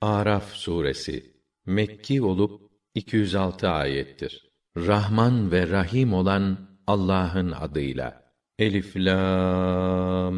Araf suresi Mekki olup 206 ayettir. Rahman ve Rahim olan Allah'ın adıyla. Elif lam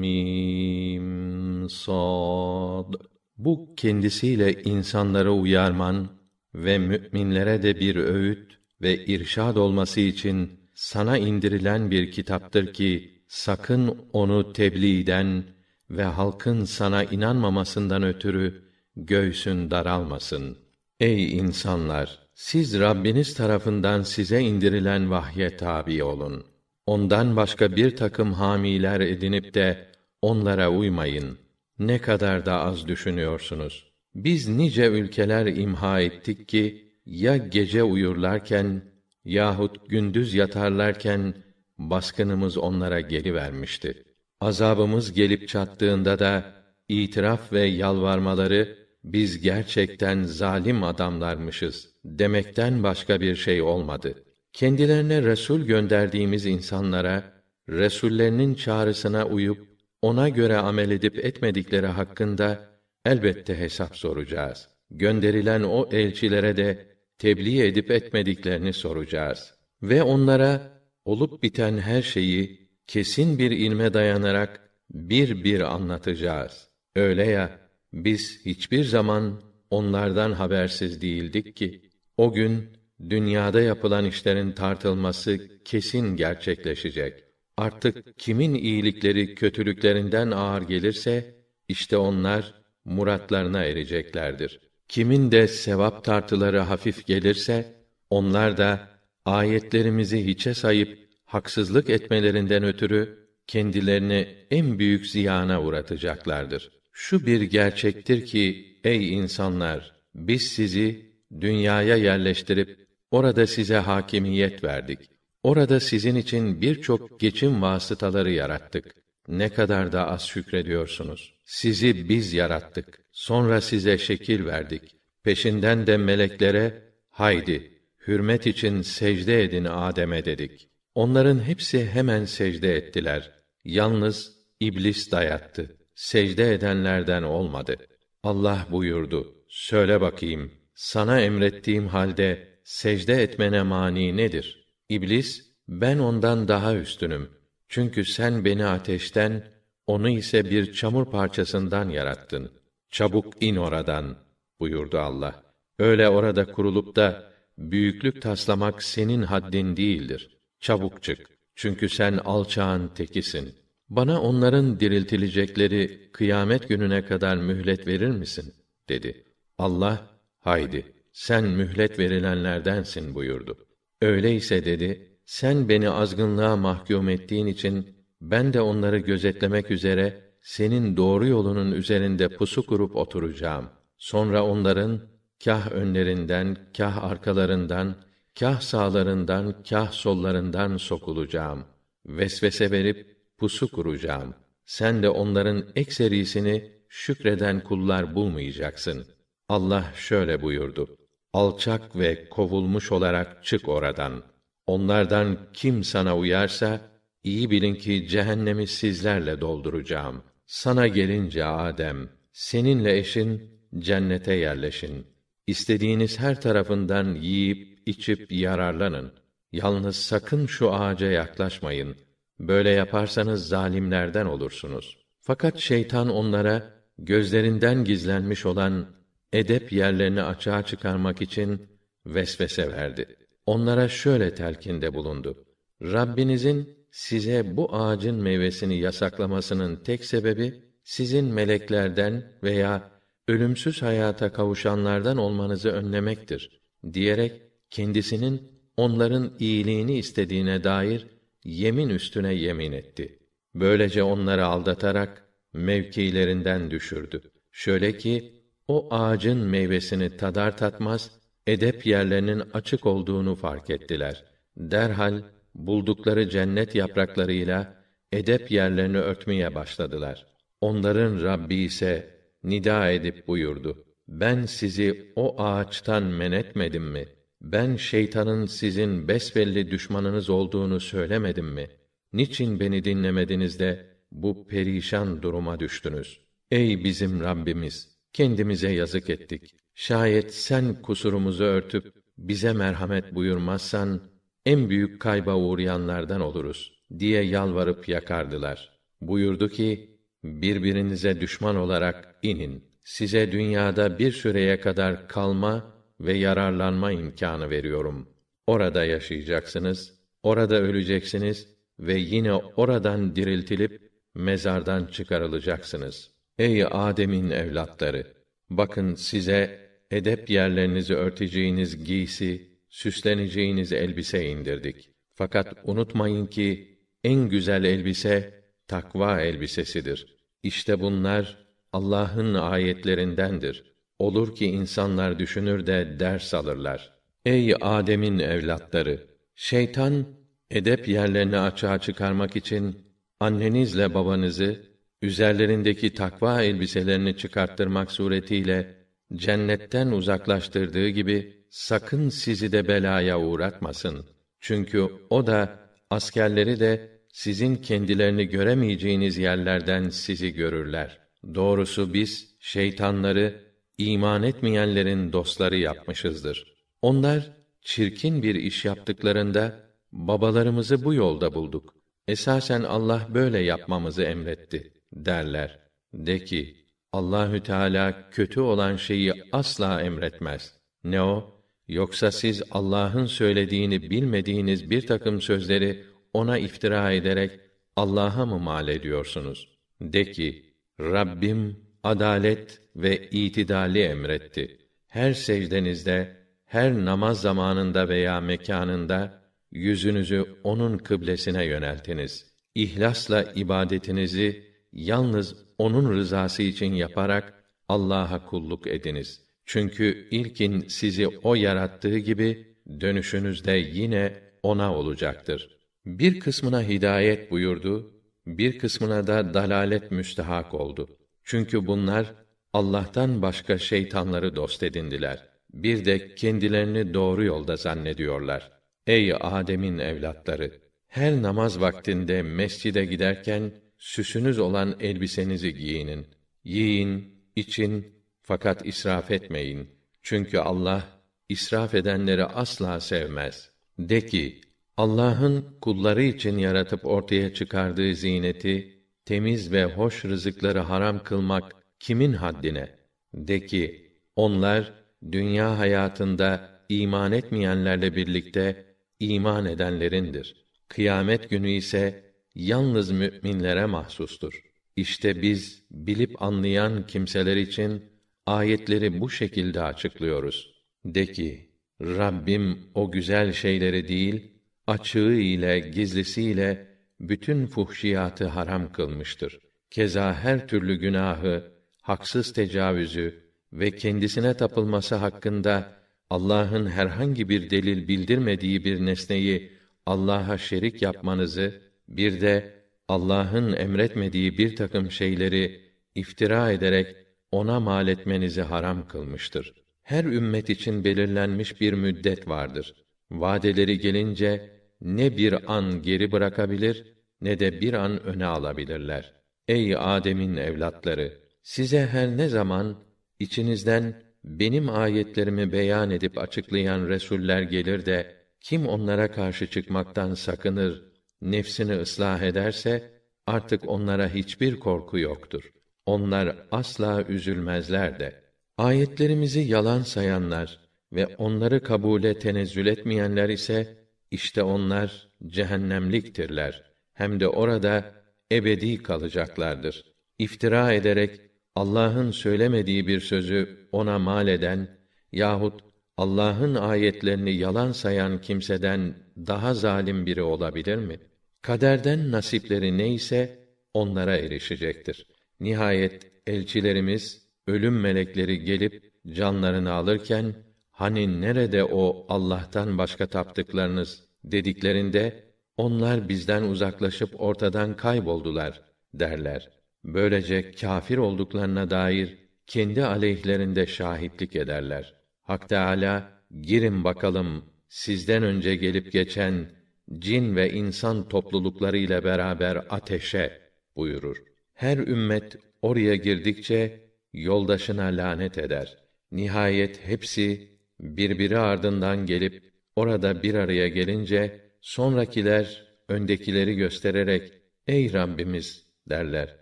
mim sad. Bu kendisiyle insanları uyarman ve müminlere de bir öğüt ve irşad olması için sana indirilen bir kitaptır ki sakın onu tebliğden ve halkın sana inanmamasından ötürü göğsün daralmasın. Ey insanlar! Siz Rabbiniz tarafından size indirilen vahye tabi olun. Ondan başka bir takım hamiler edinip de onlara uymayın. Ne kadar da az düşünüyorsunuz. Biz nice ülkeler imha ettik ki ya gece uyurlarken yahut gündüz yatarlarken baskınımız onlara gelivermişti. Azabımız gelip çattığında da itiraf ve yalvarmaları biz gerçekten zalim adamlarmışız demekten başka bir şey olmadı. Kendilerine resul gönderdiğimiz insanlara resullerinin çağrısına uyup ona göre amel edip etmedikleri hakkında elbette hesap soracağız. Gönderilen o elçilere de tebliğ edip etmediklerini soracağız. Ve onlara olup biten her şeyi kesin bir ilme dayanarak bir bir anlatacağız. Öyle ya, biz hiçbir zaman onlardan habersiz değildik ki, o gün dünyada yapılan işlerin tartılması kesin gerçekleşecek. Artık kimin iyilikleri kötülüklerinden ağır gelirse, işte onlar muratlarına ereceklerdir. Kimin de sevap tartıları hafif gelirse, onlar da ayetlerimizi hiçe sayıp haksızlık etmelerinden ötürü kendilerini en büyük ziyana uğratacaklardır. Şu bir gerçektir ki ey insanlar biz sizi dünyaya yerleştirip orada size hakimiyet verdik. Orada sizin için birçok geçim vasıtaları yarattık. Ne kadar da az şükrediyorsunuz. Sizi biz yarattık. Sonra size şekil verdik. Peşinden de meleklere haydi hürmet için secde edin Adem'e dedik. Onların hepsi hemen secde ettiler. Yalnız iblis dayattı. Secde edenlerden olmadı. Allah buyurdu: Söyle bakayım, sana emrettiğim halde secde etmene mani nedir? İblis, ben ondan daha üstünüm. Çünkü sen beni ateşten, onu ise bir çamur parçasından yarattın. Çabuk in oradan buyurdu Allah. Öyle orada kurulup da büyüklük taslamak senin haddin değildir. Çabuk çık. Çünkü sen alçağın tekisin. Bana onların diriltilecekleri kıyamet gününe kadar mühlet verir misin? dedi. Allah, haydi, sen mühlet verilenlerdensin buyurdu. Öyleyse dedi, sen beni azgınlığa mahkum ettiğin için, ben de onları gözetlemek üzere, senin doğru yolunun üzerinde pusu kurup oturacağım. Sonra onların, kah önlerinden, kah arkalarından, kah sağlarından, kah sollarından sokulacağım. Vesvese verip pusu kuracağım. Sen de onların ekserisini şükreden kullar bulmayacaksın. Allah şöyle buyurdu: Alçak ve kovulmuş olarak çık oradan. Onlardan kim sana uyarsa iyi bilin ki cehennemi sizlerle dolduracağım. Sana gelince Adem, seninle eşin cennete yerleşin. İstediğiniz her tarafından yiyip içip yararlanın. Yalnız sakın şu ağaca yaklaşmayın. Böyle yaparsanız zalimlerden olursunuz. Fakat şeytan onlara gözlerinden gizlenmiş olan edep yerlerini açığa çıkarmak için vesvese verdi. Onlara şöyle telkinde bulundu. Rabbinizin size bu ağacın meyvesini yasaklamasının tek sebebi sizin meleklerden veya ölümsüz hayata kavuşanlardan olmanızı önlemektir diyerek kendisinin onların iyiliğini istediğine dair yemin üstüne yemin etti. Böylece onları aldatarak mevkilerinden düşürdü. Şöyle ki o ağacın meyvesini tadar tatmaz edep yerlerinin açık olduğunu fark ettiler. Derhal buldukları cennet yapraklarıyla edep yerlerini örtmeye başladılar. Onların Rabbi ise nida edip buyurdu: Ben sizi o ağaçtan men etmedim mi? Ben şeytanın sizin besbelli düşmanınız olduğunu söylemedim mi? Niçin beni dinlemediniz de bu perişan duruma düştünüz? Ey bizim Rabbimiz! kendimize yazık ettik. Şayet sen kusurumuzu örtüp bize merhamet buyurmazsan en büyük kayba uğrayanlardan oluruz diye yalvarıp yakardılar. Buyurdu ki birbirinize düşman olarak inin. Size dünyada bir süreye kadar kalma ve yararlanma imkanı veriyorum. Orada yaşayacaksınız, orada öleceksiniz ve yine oradan diriltilip mezardan çıkarılacaksınız. Ey Adem'in evlatları! Bakın size edep yerlerinizi örteceğiniz giysi, süsleneceğiniz elbise indirdik. Fakat unutmayın ki en güzel elbise takva elbisesidir. İşte bunlar Allah'ın ayetlerindendir. Olur ki insanlar düşünür de ders alırlar. Ey Adem'in evlatları! Şeytan edep yerlerini açığa çıkarmak için annenizle babanızı üzerlerindeki takva elbiselerini çıkarttırmak suretiyle cennetten uzaklaştırdığı gibi sakın sizi de belaya uğratmasın. Çünkü o da askerleri de sizin kendilerini göremeyeceğiniz yerlerden sizi görürler. Doğrusu biz şeytanları iman etmeyenlerin dostları yapmışızdır. Onlar çirkin bir iş yaptıklarında babalarımızı bu yolda bulduk. Esasen Allah böyle yapmamızı emretti derler. De ki Allahü Teala kötü olan şeyi asla emretmez. Ne o? Yoksa siz Allah'ın söylediğini bilmediğiniz bir takım sözleri ona iftira ederek Allah'a mı mal ediyorsunuz? De ki, Rabbim adalet ve itidali emretti. Her secdenizde, her namaz zamanında veya mekanında yüzünüzü onun kıblesine yöneltiniz. İhlasla ibadetinizi yalnız onun rızası için yaparak Allah'a kulluk ediniz. Çünkü ilkin sizi o yarattığı gibi dönüşünüzde yine ona olacaktır. Bir kısmına hidayet buyurdu, bir kısmına da dalalet müstehak oldu. Çünkü bunlar Allah'tan başka şeytanları dost edindiler. Bir de kendilerini doğru yolda zannediyorlar. Ey Adem'in evlatları! Her namaz vaktinde mescide giderken süsünüz olan elbisenizi giyinin. Yiyin, için fakat israf etmeyin. Çünkü Allah israf edenleri asla sevmez. De ki, Allah'ın kulları için yaratıp ortaya çıkardığı zineti, temiz ve hoş rızıkları haram kılmak kimin haddine? De ki, onlar dünya hayatında iman etmeyenlerle birlikte iman edenlerindir. Kıyamet günü ise yalnız müminlere mahsustur. İşte biz bilip anlayan kimseler için ayetleri bu şekilde açıklıyoruz. De ki, Rabbim o güzel şeyleri değil, açığı ile gizlisiyle bütün fuhşiyatı haram kılmıştır. Keza her türlü günahı, haksız tecavüzü ve kendisine tapılması hakkında Allah'ın herhangi bir delil bildirmediği bir nesneyi Allah'a şerik yapmanızı, bir de Allah'ın emretmediği bir takım şeyleri iftira ederek ona mal etmenizi haram kılmıştır. Her ümmet için belirlenmiş bir müddet vardır. Vadeleri gelince ne bir an geri bırakabilir ne de bir an öne alabilirler. Ey Adem'in evlatları, size her ne zaman içinizden benim ayetlerimi beyan edip açıklayan resuller gelir de kim onlara karşı çıkmaktan sakınır, nefsini ıslah ederse artık onlara hiçbir korku yoktur. Onlar asla üzülmezler de. Ayetlerimizi yalan sayanlar ve onları kabule tenezzül etmeyenler ise işte onlar cehennemliktirler. Hem de orada ebedi kalacaklardır. İftira ederek Allah'ın söylemediği bir sözü ona mal eden yahut Allah'ın ayetlerini yalan sayan kimseden daha zalim biri olabilir mi? Kaderden nasipleri neyse onlara erişecektir. Nihayet elçilerimiz, ölüm melekleri gelip canlarını alırken hani nerede o Allah'tan başka taptıklarınız dediklerinde onlar bizden uzaklaşıp ortadan kayboldular derler. Böylece kâfir olduklarına dair kendi aleyhlerinde şahitlik ederler. Hak Teâlâ, girin bakalım sizden önce gelip geçen cin ve insan toplulukları ile beraber ateşe buyurur. Her ümmet oraya girdikçe yoldaşına lanet eder. Nihayet hepsi birbiri ardından gelip orada bir araya gelince sonrakiler öndekileri göstererek ey Rabbimiz derler.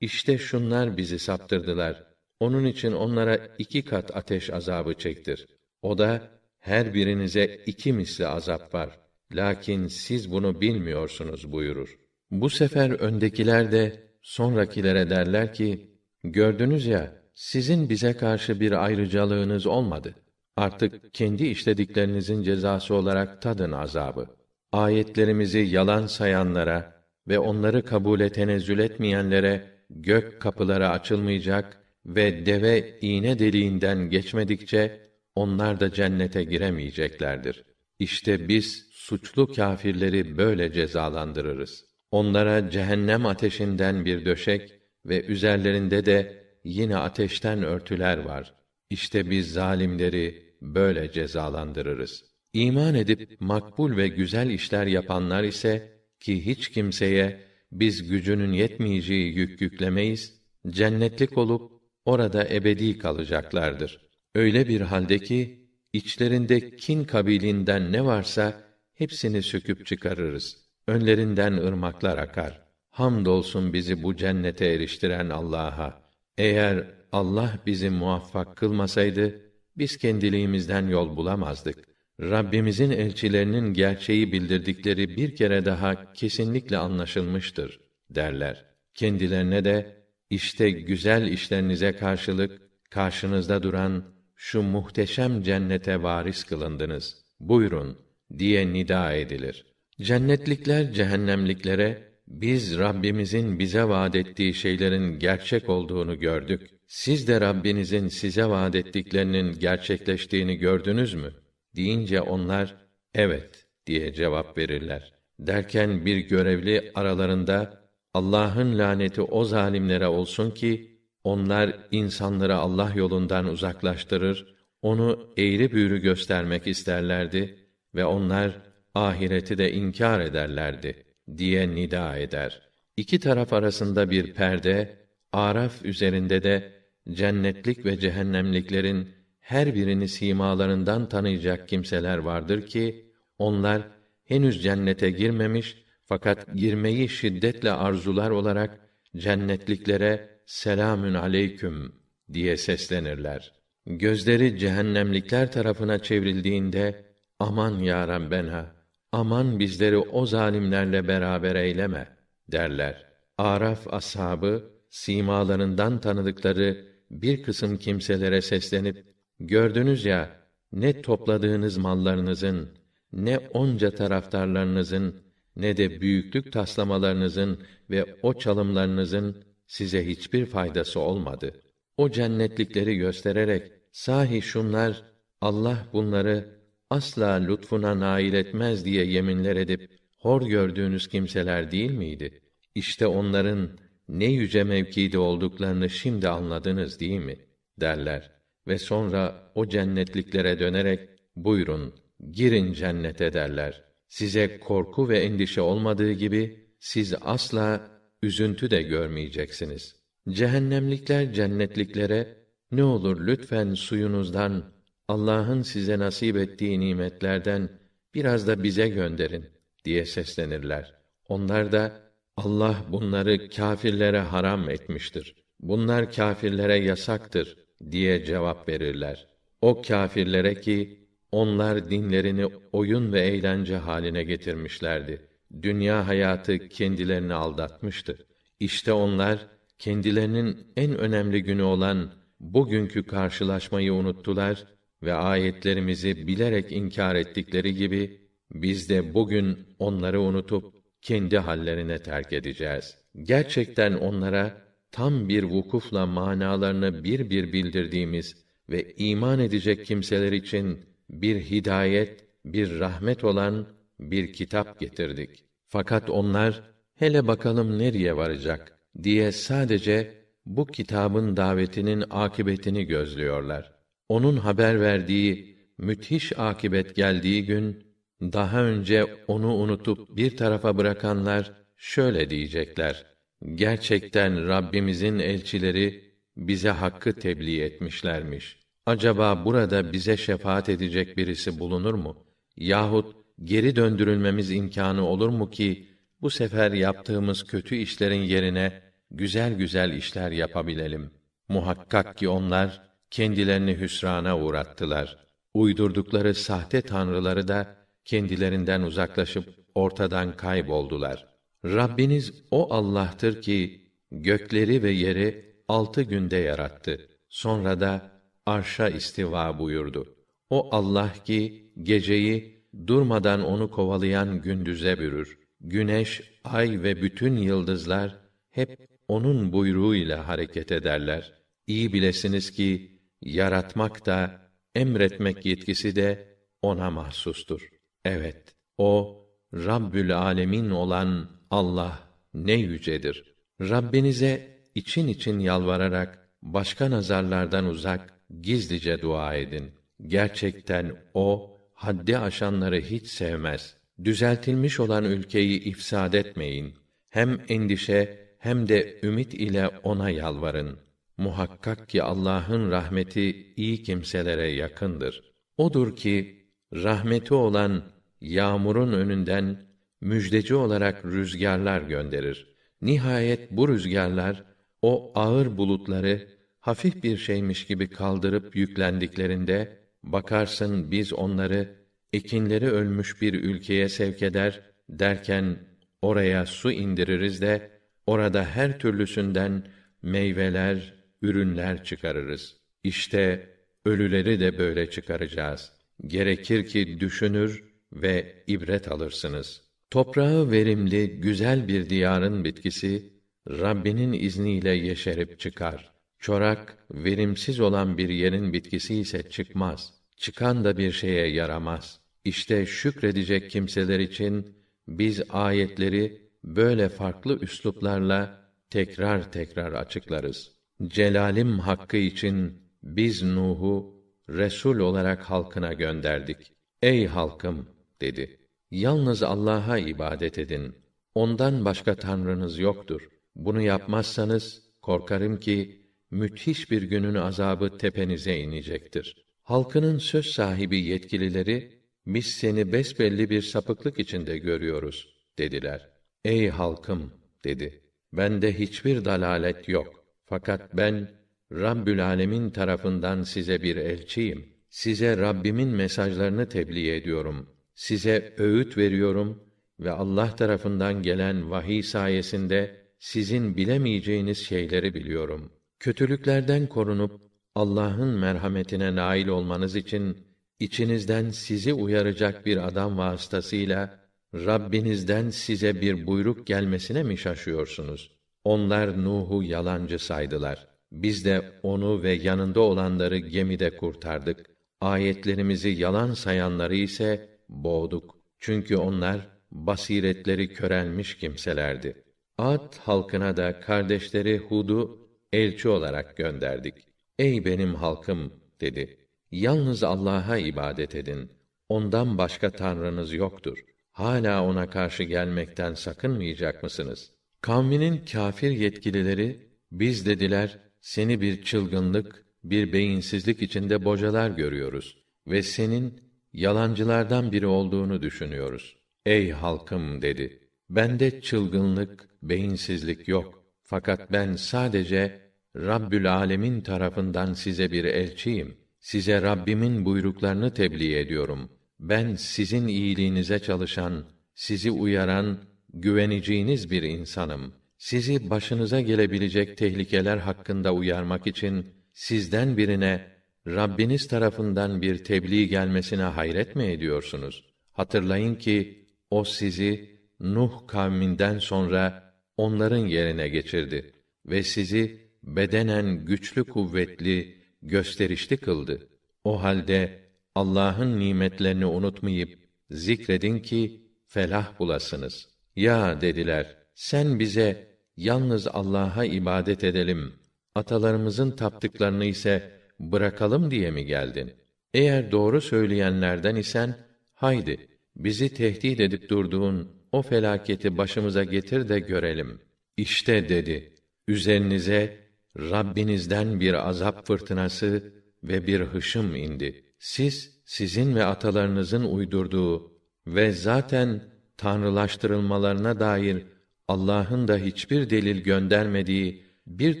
İşte şunlar bizi saptırdılar. Onun için onlara iki kat ateş azabı çektir. O da her birinize iki misli azap var. Lakin siz bunu bilmiyorsunuz buyurur. Bu sefer öndekiler de sonrakilere derler ki, gördünüz ya, sizin bize karşı bir ayrıcalığınız olmadı. Artık kendi işlediklerinizin cezası olarak tadın azabı. Ayetlerimizi yalan sayanlara ve onları kabule tenezzül etmeyenlere gök kapıları açılmayacak ve deve iğne deliğinden geçmedikçe onlar da cennete giremeyeceklerdir. İşte biz suçlu kâfirleri böyle cezalandırırız. Onlara cehennem ateşinden bir döşek ve üzerlerinde de yine ateşten örtüler var. İşte biz zalimleri böyle cezalandırırız. İman edip makbul ve güzel işler yapanlar ise ki hiç kimseye biz gücünün yetmeyeceği yük yüklemeyiz, cennetlik olup orada ebedi kalacaklardır. Öyle bir halde ki içlerinde kin kabilinden ne varsa hepsini söküp çıkarırız. Önlerinden ırmaklar akar. Hamdolsun bizi bu cennete eriştiren Allah'a. Eğer Allah bizi muvaffak kılmasaydı biz kendiliğimizden yol bulamazdık. Rabbimizin elçilerinin gerçeği bildirdikleri bir kere daha kesinlikle anlaşılmıştır derler. Kendilerine de işte güzel işlerinize karşılık karşınızda duran şu muhteşem cennete varis kılındınız. Buyurun diye nida edilir. Cennetlikler cehennemliklere biz Rabbimizin bize vaad ettiği şeylerin gerçek olduğunu gördük. Siz de Rabbinizin size vaad ettiklerinin gerçekleştiğini gördünüz mü? Deyince onlar evet diye cevap verirler. Derken bir görevli aralarında Allah'ın laneti o zalimlere olsun ki onlar insanları Allah yolundan uzaklaştırır, onu eğri büğrü göstermek isterlerdi ve onlar ahireti de inkar ederlerdi diye nida eder. İki taraf arasında bir perde, Araf üzerinde de cennetlik ve cehennemliklerin her birini simalarından tanıyacak kimseler vardır ki onlar henüz cennete girmemiş fakat girmeyi şiddetle arzular olarak cennetliklere selamün aleyküm diye seslenirler. Gözleri cehennemlikler tarafına çevrildiğinde aman ya Rabbenha, aman bizleri o zalimlerle beraber eyleme derler. Araf ashabı simalarından tanıdıkları bir kısım kimselere seslenip gördünüz ya ne topladığınız mallarınızın ne onca taraftarlarınızın ne de büyüklük taslamalarınızın ve o çalımlarınızın size hiçbir faydası olmadı. O cennetlikleri göstererek sahi şunlar Allah bunları asla lütfuna nail etmez diye yeminler edip hor gördüğünüz kimseler değil miydi? İşte onların ne yüce mevkide olduklarını şimdi anladınız değil mi? derler ve sonra o cennetliklere dönerek buyurun girin cennete derler. Size korku ve endişe olmadığı gibi siz asla üzüntü de görmeyeceksiniz. Cehennemlikler cennetliklere ne olur lütfen suyunuzdan Allah'ın size nasip ettiği nimetlerden biraz da bize gönderin diye seslenirler. Onlar da Allah bunları kâfirlere haram etmiştir. Bunlar kâfirlere yasaktır diye cevap verirler. O kâfirlere ki onlar dinlerini oyun ve eğlence haline getirmişlerdi. Dünya hayatı kendilerini aldatmıştı. İşte onlar kendilerinin en önemli günü olan bugünkü karşılaşmayı unuttular ve ayetlerimizi bilerek inkar ettikleri gibi biz de bugün onları unutup kendi hallerine terk edeceğiz. Gerçekten onlara tam bir vukufla manalarını bir bir bildirdiğimiz ve iman edecek kimseler için bir hidayet, bir rahmet olan bir kitap getirdik. Fakat onlar hele bakalım nereye varacak diye sadece bu kitabın davetinin akibetini gözlüyorlar. Onun haber verdiği müthiş akibet geldiği gün daha önce onu unutup bir tarafa bırakanlar şöyle diyecekler: Gerçekten Rabbimizin elçileri bize hakkı tebliğ etmişlermiş. Acaba burada bize şefaat edecek birisi bulunur mu? Yahut geri döndürülmemiz imkanı olur mu ki bu sefer yaptığımız kötü işlerin yerine güzel güzel işler yapabilelim. Muhakkak ki onlar kendilerini hüsrana uğrattılar. Uydurdukları sahte tanrıları da kendilerinden uzaklaşıp ortadan kayboldular. Rabbiniz o Allah'tır ki gökleri ve yeri altı günde yarattı. Sonra da arşa istiva buyurdu. O Allah ki geceyi durmadan onu kovalayan gündüze bürür. Güneş, ay ve bütün yıldızlar hep onun buyruğuyla hareket ederler. İyi bilesiniz ki yaratmak da emretmek yetkisi de ona mahsustur. Evet, o Rabbül Alemin olan Allah ne yücedir. Rabbinize için için yalvararak başka nazarlardan uzak gizlice dua edin. Gerçekten o haddi aşanları hiç sevmez. Düzeltilmiş olan ülkeyi ifsad etmeyin. Hem endişe hem de ümit ile ona yalvarın. Muhakkak ki Allah'ın rahmeti iyi kimselere yakındır. Odur ki rahmeti olan yağmurun önünden müjdeci olarak rüzgarlar gönderir. Nihayet bu rüzgarlar o ağır bulutları hafif bir şeymiş gibi kaldırıp yüklendiklerinde bakarsın biz onları ekinleri ölmüş bir ülkeye sevk eder derken oraya su indiririz de orada her türlüsünden meyveler, ürünler çıkarırız. İşte ölüleri de böyle çıkaracağız. Gerekir ki düşünür ve ibret alırsınız. Toprağı verimli, güzel bir diyarın bitkisi Rabbinin izniyle yeşerip çıkar. Çorak, verimsiz olan bir yerin bitkisi ise çıkmaz. Çıkan da bir şeye yaramaz. İşte şükredecek kimseler için biz ayetleri böyle farklı üsluplarla tekrar tekrar açıklarız. Celalim hakkı için biz Nuh'u resul olarak halkına gönderdik. Ey halkım dedi. Yalnız Allah'a ibadet edin. Ondan başka tanrınız yoktur. Bunu yapmazsanız korkarım ki müthiş bir günün azabı tepenize inecektir. Halkının söz sahibi yetkilileri biz seni besbelli bir sapıklık içinde görüyoruz dediler. Ey halkım dedi. Bende hiçbir dalalet yok. Fakat ben Rabbül Alemin tarafından size bir elçiyim. Size Rabbimin mesajlarını tebliğ ediyorum. Size öğüt veriyorum ve Allah tarafından gelen vahiy sayesinde sizin bilemeyeceğiniz şeyleri biliyorum. Kötülüklerden korunup Allah'ın merhametine nail olmanız için içinizden sizi uyaracak bir adam vasıtasıyla Rabbinizden size bir buyruk gelmesine mi şaşıyorsunuz? Onlar Nuh'u yalancı saydılar. Biz de onu ve yanında olanları gemide kurtardık. Ayetlerimizi yalan sayanları ise boğduk. Çünkü onlar basiretleri körelmiş kimselerdi. Ad halkına da kardeşleri Hud'u elçi olarak gönderdik. Ey benim halkım dedi. Yalnız Allah'a ibadet edin. Ondan başka tanrınız yoktur. Hala ona karşı gelmekten sakınmayacak mısınız? Kavminin kâfir yetkilileri biz dediler seni bir çılgınlık, bir beyinsizlik içinde bocalar görüyoruz ve senin yalancılardan biri olduğunu düşünüyoruz. Ey halkım dedi. Bende çılgınlık, beyinsizlik yok. Fakat ben sadece Rabbül Alemin tarafından size bir elçiyim. Size Rabbimin buyruklarını tebliğ ediyorum. Ben sizin iyiliğinize çalışan, sizi uyaran, güveneceğiniz bir insanım. Sizi başınıza gelebilecek tehlikeler hakkında uyarmak için sizden birine Rabbiniz tarafından bir tebliğ gelmesine hayret mi ediyorsunuz? Hatırlayın ki o sizi Nuh kavminden sonra onların yerine geçirdi ve sizi bedenen güçlü kuvvetli, gösterişli kıldı. O halde Allah'ın nimetlerini unutmayıp zikredin ki felah bulasınız. Ya dediler, sen bize yalnız Allah'a ibadet edelim, atalarımızın taptıklarını ise bırakalım diye mi geldin? Eğer doğru söyleyenlerden isen, haydi, bizi tehdit edip durduğun o felaketi başımıza getir de görelim. İşte dedi, üzerinize Rabbinizden bir azap fırtınası ve bir hışım indi. Siz sizin ve atalarınızın uydurduğu ve zaten tanrılaştırılmalarına dair Allah'ın da hiçbir delil göndermediği bir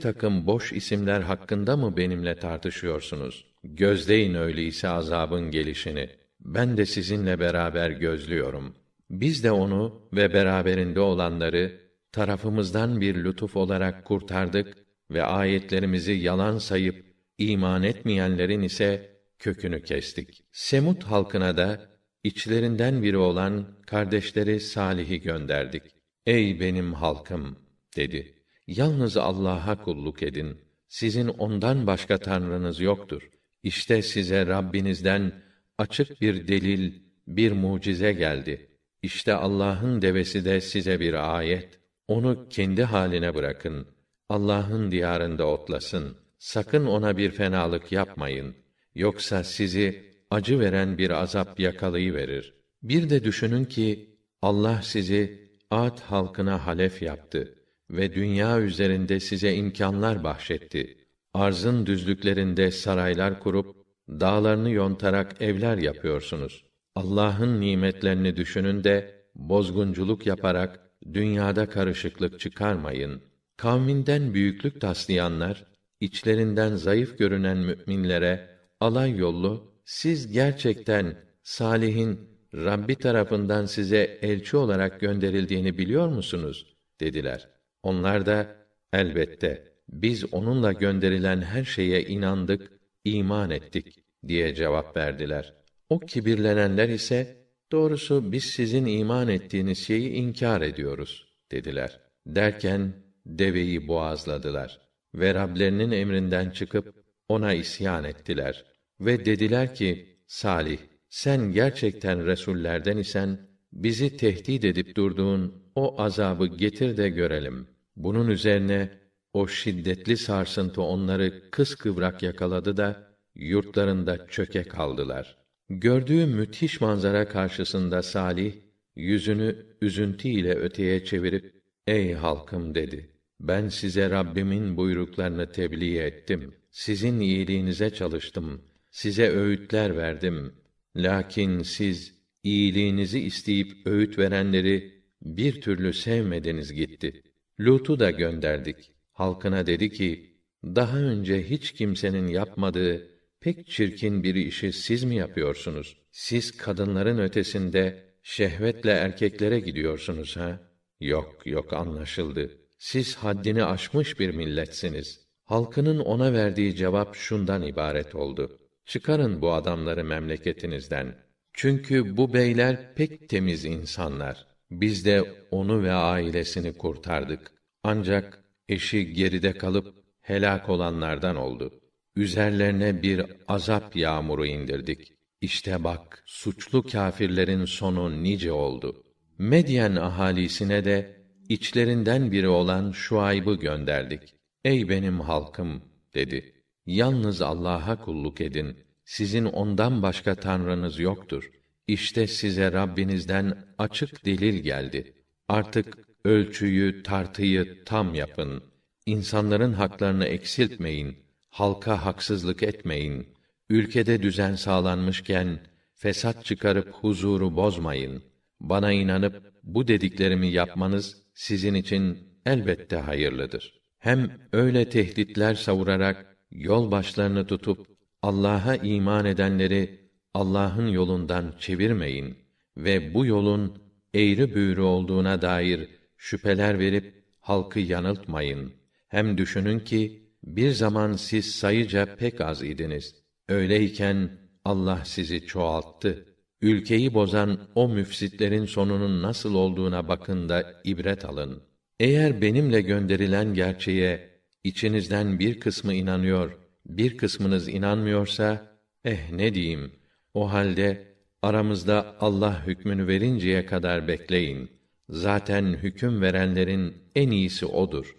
takım boş isimler hakkında mı benimle tartışıyorsunuz? Gözleyin öyleyse azabın gelişini. Ben de sizinle beraber gözlüyorum. Biz de onu ve beraberinde olanları tarafımızdan bir lütuf olarak kurtardık ve ayetlerimizi yalan sayıp iman etmeyenlerin ise kökünü kestik. Semut halkına da içlerinden biri olan kardeşleri Salih'i gönderdik. Ey benim halkım dedi. Yalnız Allah'a kulluk edin. Sizin ondan başka tanrınız yoktur. İşte size Rabbinizden açık bir delil, bir mucize geldi. İşte Allah'ın devesi de size bir ayet. Onu kendi haline bırakın. Allah'ın diyarında otlasın. Sakın ona bir fenalık yapmayın. Yoksa sizi acı veren bir azap yakalayıverir. Bir de düşünün ki Allah sizi Ad halkına halef yaptı ve dünya üzerinde size imkanlar bahşetti. Arzın düzlüklerinde saraylar kurup dağlarını yontarak evler yapıyorsunuz. Allah'ın nimetlerini düşünün de bozgunculuk yaparak dünyada karışıklık çıkarmayın. Kavminden büyüklük taslayanlar içlerinden zayıf görünen müminlere alay yollu siz gerçekten Salih'in Rabbi tarafından size elçi olarak gönderildiğini biliyor musunuz? dediler. Onlar da elbette biz onunla gönderilen her şeye inandık, iman ettik diye cevap verdiler. O kibirlenenler ise doğrusu biz sizin iman ettiğiniz şeyi inkar ediyoruz dediler. Derken deveyi boğazladılar ve Rablerinin emrinden çıkıp ona isyan ettiler ve dediler ki Salih sen gerçekten resullerden isen bizi tehdit edip durduğun o azabı getir de görelim. Bunun üzerine o şiddetli sarsıntı onları kıskıvrak yakaladı da yurtlarında çöke kaldılar. Gördüğü müthiş manzara karşısında Salih yüzünü üzüntü ile öteye çevirip "Ey halkım" dedi. Ben size Rabbimin buyruklarını tebliğ ettim. Sizin iyiliğinize çalıştım. Size öğütler verdim. Lakin siz iyiliğinizi isteyip öğüt verenleri bir türlü sevmediniz gitti. Lut'u da gönderdik. Halkına dedi ki: Daha önce hiç kimsenin yapmadığı pek çirkin bir işi siz mi yapıyorsunuz? Siz kadınların ötesinde şehvetle erkeklere gidiyorsunuz ha? Yok, yok anlaşıldı. Siz haddini aşmış bir milletsiniz. Halkının ona verdiği cevap şundan ibaret oldu. Çıkarın bu adamları memleketinizden. Çünkü bu beyler pek temiz insanlar. Biz de onu ve ailesini kurtardık. Ancak eşi geride kalıp helak olanlardan oldu. Üzerlerine bir azap yağmuru indirdik. İşte bak, suçlu kâfirlerin sonu nice oldu. Medyen ahalisine de içlerinden biri olan Şuayb'ı gönderdik. Ey benim halkım dedi. Yalnız Allah'a kulluk edin. Sizin ondan başka tanrınız yoktur. İşte size Rabbinizden açık delil geldi. Artık ölçüyü, tartıyı tam yapın. İnsanların haklarını eksiltmeyin. Halka haksızlık etmeyin. Ülkede düzen sağlanmışken fesat çıkarıp huzuru bozmayın. Bana inanıp bu dediklerimi yapmanız sizin için elbette hayırlıdır. Hem öyle tehditler savurarak yol başlarını tutup Allah'a iman edenleri Allah'ın yolundan çevirmeyin ve bu yolun eğri büğrü olduğuna dair şüpheler verip halkı yanıltmayın. Hem düşünün ki bir zaman siz sayıca pek az idiniz. Öyleyken Allah sizi çoğalttı. Ülkeyi bozan o müfsitlerin sonunun nasıl olduğuna bakın da ibret alın. Eğer benimle gönderilen gerçeğe içinizden bir kısmı inanıyor, bir kısmınız inanmıyorsa, eh ne diyeyim, o halde aramızda Allah hükmünü verinceye kadar bekleyin. Zaten hüküm verenlerin en iyisi odur.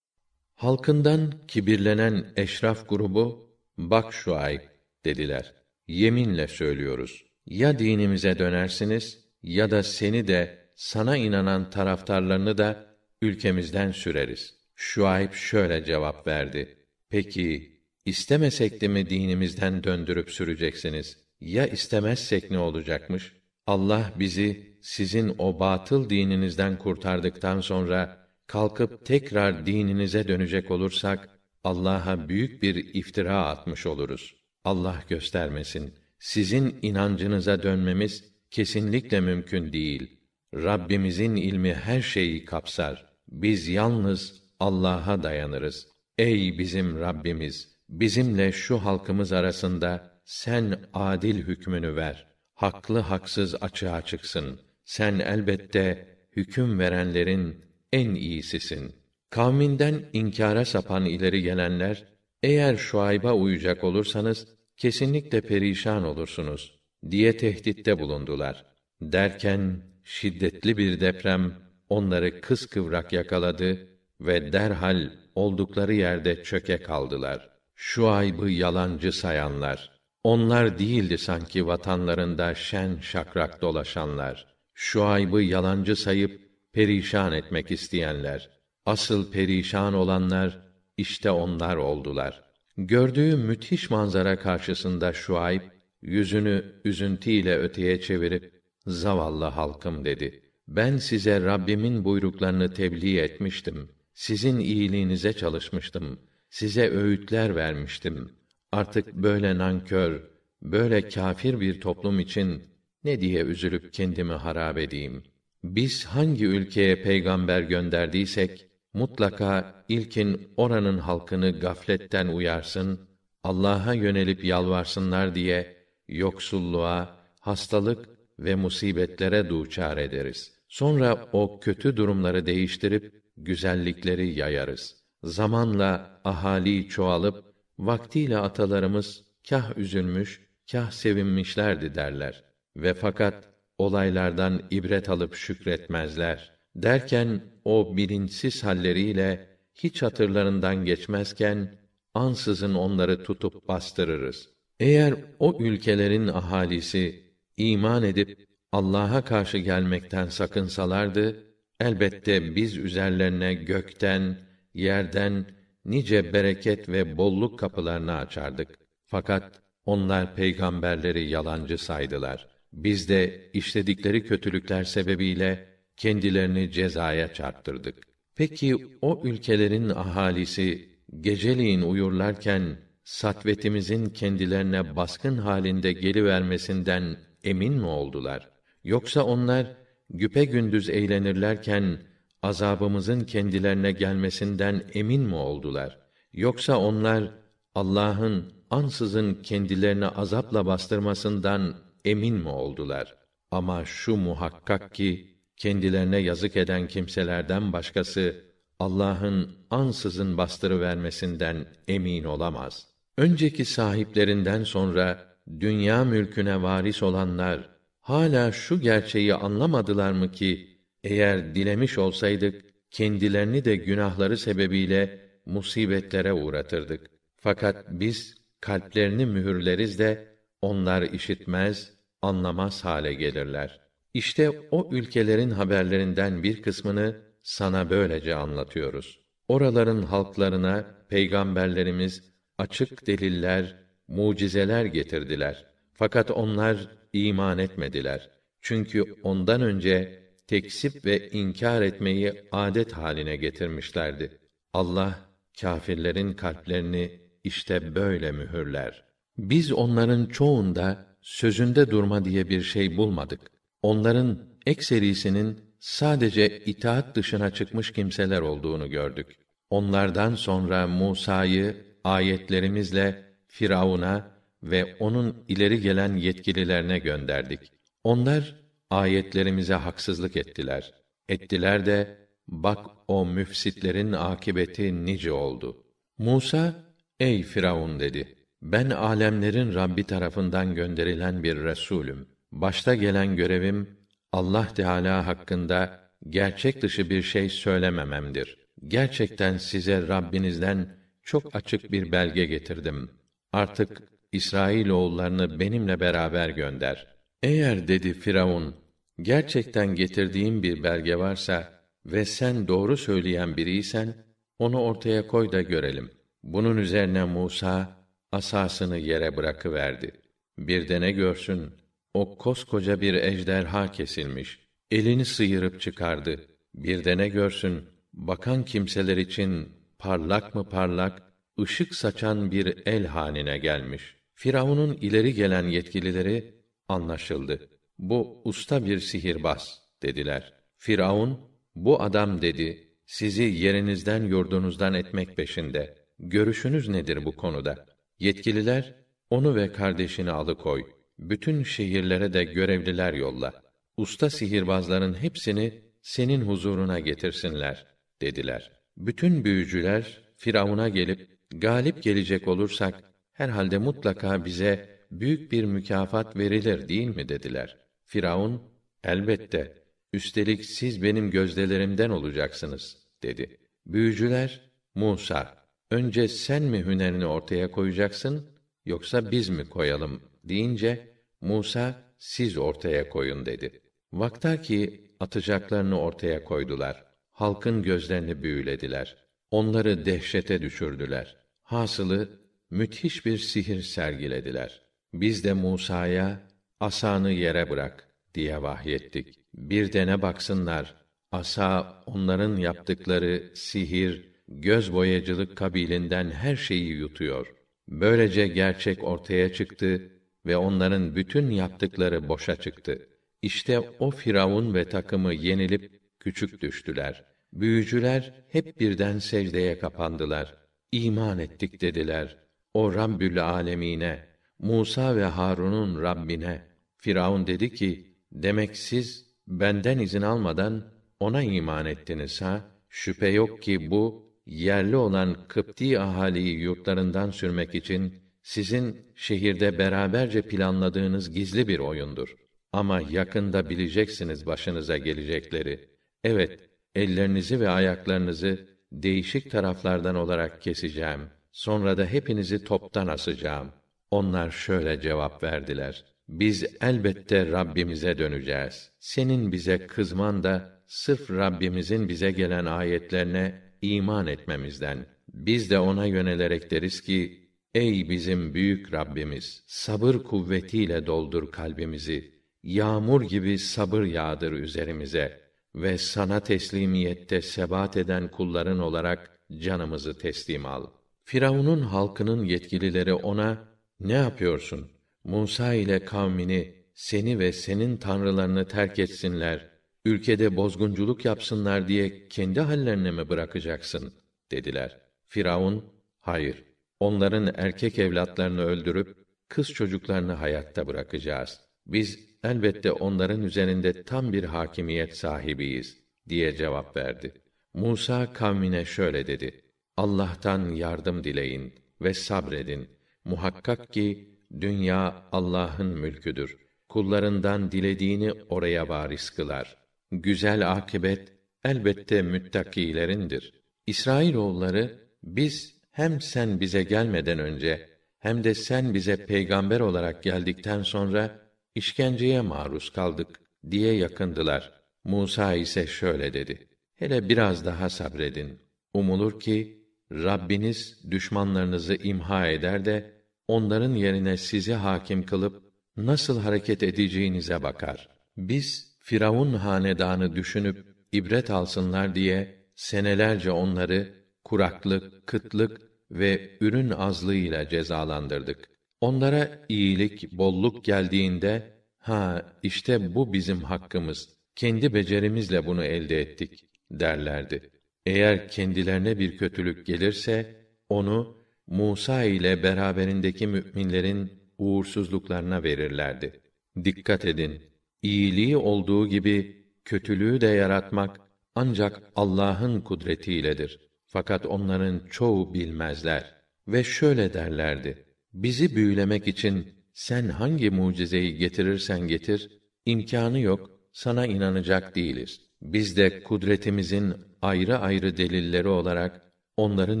Halkından kibirlenen eşraf grubu, bak şu ay dediler. Yeminle söylüyoruz. Ya dinimize dönersiniz, ya da seni de, sana inanan taraftarlarını da ülkemizden süreriz. Şuayb şöyle cevap verdi. Peki istemesek de mi dinimizden döndürüp süreceksiniz? Ya istemezsek ne olacakmış? Allah bizi sizin o batıl dininizden kurtardıktan sonra kalkıp tekrar dininize dönecek olursak Allah'a büyük bir iftira atmış oluruz. Allah göstermesin. Sizin inancınıza dönmemiz kesinlikle mümkün değil. Rabbimizin ilmi her şeyi kapsar. Biz yalnız Allah'a dayanırız. Ey bizim Rabbimiz, bizimle şu halkımız arasında sen adil hükmünü ver. Haklı haksız açığa çıksın. Sen elbette hüküm verenlerin en iyisisin. Kavminden inkara sapan ileri gelenler, eğer Şuayb'a uyacak olursanız, kesinlikle perişan olursunuz, diye tehditte bulundular. Derken, şiddetli bir deprem, onları kıskıvrak yakaladı ve derhal oldukları yerde çöke kaldılar. Şuayb'ı yalancı sayanlar, onlar değildi sanki vatanlarında şen şakrak dolaşanlar. Şuayb'ı yalancı sayıp perişan etmek isteyenler. Asıl perişan olanlar işte onlar oldular. Gördüğü müthiş manzara karşısında Şuayb yüzünü üzüntüyle öteye çevirip zavallı halkım dedi. Ben size Rabbimin buyruklarını tebliğ etmiştim. Sizin iyiliğinize çalışmıştım. Size öğütler vermiştim. Artık böyle nankör, böyle kâfir bir toplum için ne diye üzülüp kendimi harap edeyim? Biz hangi ülkeye peygamber gönderdiysek mutlaka ilkin oranın halkını gafletten uyarsın, Allah'a yönelip yalvarsınlar diye yoksulluğa, hastalık ve musibetlere duçar ederiz. Sonra o kötü durumları değiştirip güzellikleri yayarız. Zamanla ahali çoğalıp vaktiyle atalarımız kah üzülmüş, kah sevinmişlerdi derler ve fakat olaylardan ibret alıp şükretmezler. Derken o bilinçsiz halleriyle hiç hatırlarından geçmezken ansızın onları tutup bastırırız. Eğer o ülkelerin ahalisi iman edip Allah'a karşı gelmekten sakınsalardı, elbette biz üzerlerine gökten, yerden nice bereket ve bolluk kapılarını açardık. Fakat onlar peygamberleri yalancı saydılar. Biz de işledikleri kötülükler sebebiyle kendilerini cezaya çarptırdık. Peki o ülkelerin ahalisi geceliğin uyurlarken satvetimizin kendilerine baskın halinde gelivermesinden emin mi oldular? Yoksa onlar güpe gündüz eğlenirlerken azabımızın kendilerine gelmesinden emin mi oldular? Yoksa onlar Allah'ın ansızın kendilerini azapla bastırmasından emin mi oldular? Ama şu muhakkak ki kendilerine yazık eden kimselerden başkası Allah'ın ansızın bastırı vermesinden emin olamaz. Önceki sahiplerinden sonra dünya mülküne varis olanlar hala şu gerçeği anlamadılar mı ki eğer dilemiş olsaydık kendilerini de günahları sebebiyle musibetlere uğratırdık. Fakat biz kalplerini mühürleriz de onlar işitmez, anlamaz hale gelirler. İşte o ülkelerin haberlerinden bir kısmını sana böylece anlatıyoruz. Oraların halklarına peygamberlerimiz açık deliller, mucizeler getirdiler. Fakat onlar iman etmediler. Çünkü ondan önce tekzip ve inkar etmeyi adet haline getirmişlerdi. Allah kâfirlerin kalplerini işte böyle mühürler. Biz onların çoğunda sözünde durma diye bir şey bulmadık. Onların ekserisinin sadece itaat dışına çıkmış kimseler olduğunu gördük. Onlardan sonra Musa'yı ayetlerimizle Firavun'a ve onun ileri gelen yetkililerine gönderdik. Onlar ayetlerimize haksızlık ettiler. Ettiler de bak o müfsitlerin akibeti nice oldu. Musa, ey Firavun dedi. Ben alemlerin Rabbi tarafından gönderilen bir resulüm. Başta gelen görevim Allah Teala hakkında gerçek dışı bir şey söylemememdir. Gerçekten size Rabbinizden çok açık bir belge getirdim. Artık İsrail oğullarını benimle beraber gönder. Eğer dedi Firavun, gerçekten getirdiğim bir belge varsa ve sen doğru söyleyen biriysen, onu ortaya koy da görelim. Bunun üzerine Musa asasını yere bırakıverdi. Bir de ne görsün, o koskoca bir ejderha kesilmiş. Elini sıyırıp çıkardı. Bir de ne görsün, bakan kimseler için parlak mı parlak, ışık saçan bir el haline gelmiş. Firavun'un ileri gelen yetkilileri anlaşıldı. Bu usta bir sihirbaz dediler. Firavun, bu adam dedi, sizi yerinizden yurdunuzdan etmek peşinde. Görüşünüz nedir bu konuda? Yetkililer, onu ve kardeşini alıkoy. Bütün şehirlere de görevliler yolla. Usta sihirbazların hepsini senin huzuruna getirsinler, dediler. Bütün büyücüler, Firavun'a gelip, galip gelecek olursak, herhalde mutlaka bize büyük bir mükafat verilir değil mi dediler. Firavun, elbette, üstelik siz benim gözdelerimden olacaksınız, dedi. Büyücüler, Musa, önce sen mi hünerini ortaya koyacaksın, yoksa biz mi koyalım deyince, Musa, siz ortaya koyun dedi. Vaktaki atacaklarını ortaya koydular. Halkın gözlerini büyülediler. Onları dehşete düşürdüler. Hasılı müthiş bir sihir sergilediler. Biz de Musa'ya asanı yere bırak diye vahyettik. Bir de ne baksınlar. Asa onların yaptıkları sihir, göz boyacılık kabilinden her şeyi yutuyor. Böylece gerçek ortaya çıktı ve onların bütün yaptıkları boşa çıktı. İşte o Firavun ve takımı yenilip küçük düştüler. Büyücüler hep birden secdeye kapandılar. İman ettik dediler. O Rabbül Alemine, Musa ve Harun'un Rabbine. Firavun dedi ki, demek siz benden izin almadan ona iman ettiniz ha? Şüphe yok ki bu yerli olan Kıpti ahaliyi yurtlarından sürmek için sizin şehirde beraberce planladığınız gizli bir oyundur. Ama yakında bileceksiniz başınıza gelecekleri. Evet, ellerinizi ve ayaklarınızı değişik taraflardan olarak keseceğim. Sonra da hepinizi toptan asacağım. Onlar şöyle cevap verdiler. Biz elbette Rabbimize döneceğiz. Senin bize kızman da sırf Rabbimizin bize gelen ayetlerine iman etmemizden. Biz de ona yönelerek deriz ki, Ey bizim büyük Rabbimiz, sabır kuvvetiyle doldur kalbimizi. Yağmur gibi sabır yağdır üzerimize ve sana teslimiyette sebat eden kulların olarak canımızı teslim al. Firavun'un halkının yetkilileri ona ne yapıyorsun? Musa ile kavmini seni ve senin tanrılarını terk etsinler, ülkede bozgunculuk yapsınlar diye kendi hallerine mi bırakacaksın? dediler. Firavun, hayır, onların erkek evlatlarını öldürüp, kız çocuklarını hayatta bırakacağız. Biz elbette onların üzerinde tam bir hakimiyet sahibiyiz, diye cevap verdi. Musa kavmine şöyle dedi. Allah'tan yardım dileyin ve sabredin. Muhakkak ki dünya Allah'ın mülküdür. Kullarından dilediğini oraya varis kılar. Güzel akibet elbette müttakilerindir. İsrailoğulları biz hem sen bize gelmeden önce hem de sen bize peygamber olarak geldikten sonra işkenceye maruz kaldık diye yakındılar. Musa ise şöyle dedi: Hele biraz daha sabredin. Umulur ki Rabbiniz düşmanlarınızı imha eder de onların yerine sizi hakim kılıp nasıl hareket edeceğinize bakar. Biz Firavun hanedanı düşünüp ibret alsınlar diye senelerce onları kuraklık, kıtlık ve ürün azlığıyla cezalandırdık. Onlara iyilik, bolluk geldiğinde ha işte bu bizim hakkımız. Kendi becerimizle bunu elde ettik derlerdi. Eğer kendilerine bir kötülük gelirse onu Musa ile beraberindeki müminlerin uğursuzluklarına verirlerdi. Dikkat edin. İyiliği olduğu gibi kötülüğü de yaratmak ancak Allah'ın kudretiyledir. Fakat onların çoğu bilmezler ve şöyle derlerdi: Bizi büyülemek için sen hangi mucizeyi getirirsen getir, imkanı yok, sana inanacak değiliz. Biz de kudretimizin ayrı ayrı delilleri olarak onların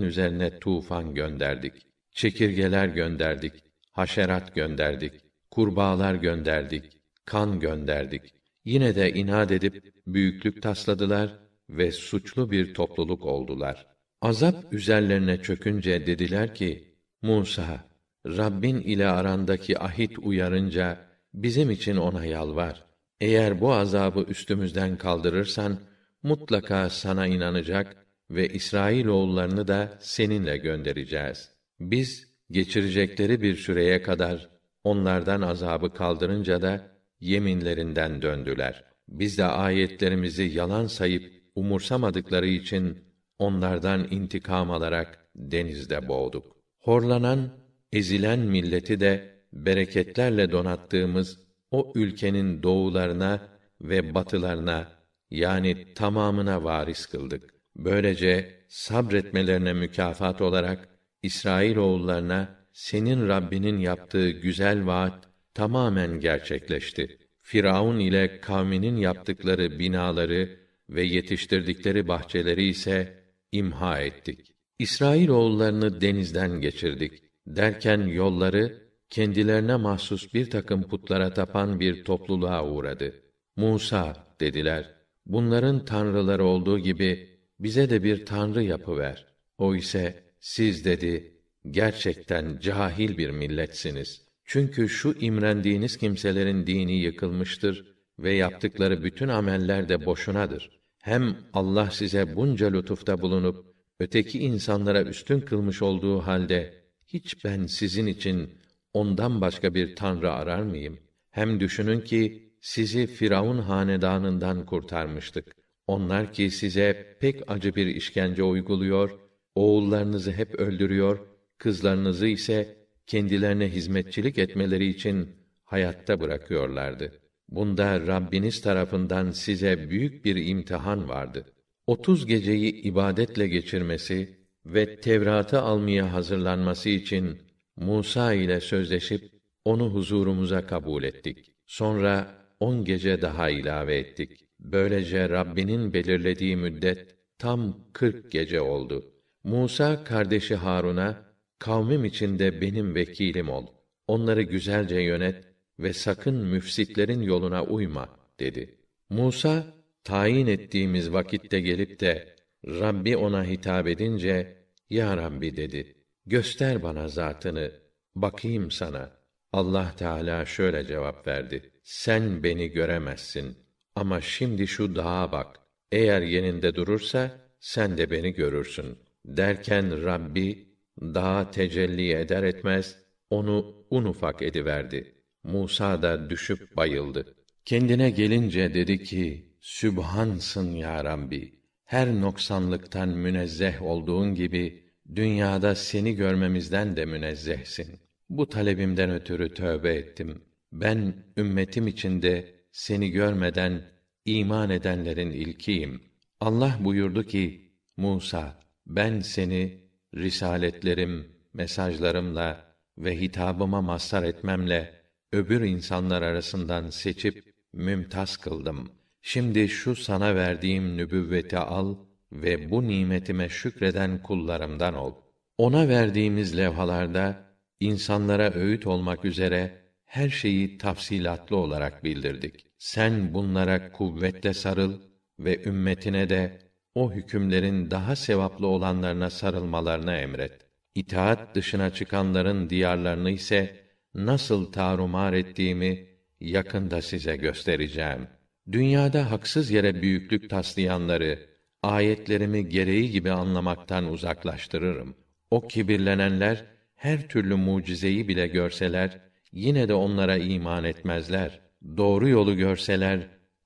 üzerine tufan gönderdik. Çekirgeler gönderdik, haşerat gönderdik, kurbağalar gönderdik, kan gönderdik. Yine de inat edip büyüklük tasladılar ve suçlu bir topluluk oldular. Azap üzerlerine çökünce dediler ki, Musa, Rabbin ile arandaki ahit uyarınca, bizim için ona yalvar. Eğer bu azabı üstümüzden kaldırırsan, mutlaka sana inanacak ve İsrail oğullarını da seninle göndereceğiz. Biz, geçirecekleri bir süreye kadar, onlardan azabı kaldırınca da, yeminlerinden döndüler. Biz de ayetlerimizi yalan sayıp, umursamadıkları için, onlardan intikam alarak denizde boğduk. Horlanan, ezilen milleti de bereketlerle donattığımız o ülkenin doğularına ve batılarına yani tamamına varis kıldık. Böylece sabretmelerine mükafat olarak İsrail oğullarına senin Rabbinin yaptığı güzel vaat tamamen gerçekleşti. Firavun ile kavminin yaptıkları binaları ve yetiştirdikleri bahçeleri ise imha ettik. İsrail oğullarını denizden geçirdik. Derken yolları kendilerine mahsus bir takım putlara tapan bir topluluğa uğradı. Musa dediler, bunların tanrıları olduğu gibi bize de bir tanrı yapıver. O ise siz dedi, gerçekten cahil bir milletsiniz. Çünkü şu imrendiğiniz kimselerin dini yıkılmıştır ve yaptıkları bütün ameller de boşunadır. Hem Allah size bunca lütufta bulunup öteki insanlara üstün kılmış olduğu halde hiç ben sizin için ondan başka bir tanrı arar mıyım? Hem düşünün ki sizi Firavun hanedanından kurtarmıştık. Onlar ki size pek acı bir işkence uyguluyor, oğullarınızı hep öldürüyor, kızlarınızı ise kendilerine hizmetçilik etmeleri için hayatta bırakıyorlardı. Bunda Rabbiniz tarafından size büyük bir imtihan vardı. Otuz geceyi ibadetle geçirmesi ve Tevrat'ı almaya hazırlanması için Musa ile sözleşip onu huzurumuza kabul ettik. Sonra on gece daha ilave ettik. Böylece Rabbinin belirlediği müddet tam kırk gece oldu. Musa kardeşi Harun'a, kavmim içinde benim vekilim ol. Onları güzelce yönet ve sakın müfsitlerin yoluna uyma, dedi. Musa, tayin ettiğimiz vakitte gelip de, Rabbi ona hitap edince, Ya Rabbi dedi, göster bana zatını, bakayım sana. Allah Teala şöyle cevap verdi. Sen beni göremezsin. Ama şimdi şu dağa bak. Eğer yeninde durursa, sen de beni görürsün. Derken Rabbi, dağa tecelli eder etmez, onu un ufak ediverdi. Musa da düşüp bayıldı. Kendine gelince dedi ki, Sübhansın ya Rabbi. Her noksanlıktan münezzeh olduğun gibi, dünyada seni görmemizden de münezzehsin. Bu talebimden ötürü tövbe ettim. Ben ümmetim içinde seni görmeden iman edenlerin ilkiyim. Allah buyurdu ki, Musa, ben seni risaletlerim, mesajlarımla ve hitabıma mazhar etmemle öbür insanlar arasından seçip mümtaz kıldım. Şimdi şu sana verdiğim nübüvveti al ve bu nimetime şükreden kullarımdan ol. Ona verdiğimiz levhalarda insanlara öğüt olmak üzere her şeyi tafsilatlı olarak bildirdik. Sen bunlara kuvvetle sarıl ve ümmetine de o hükümlerin daha sevaplı olanlarına sarılmalarına emret. İtaat dışına çıkanların diyarlarını ise nasıl tarumar ettiğimi yakında size göstereceğim. Dünyada haksız yere büyüklük taslayanları, ayetlerimi gereği gibi anlamaktan uzaklaştırırım. O kibirlenenler her türlü mucizeyi bile görseler yine de onlara iman etmezler. Doğru yolu görseler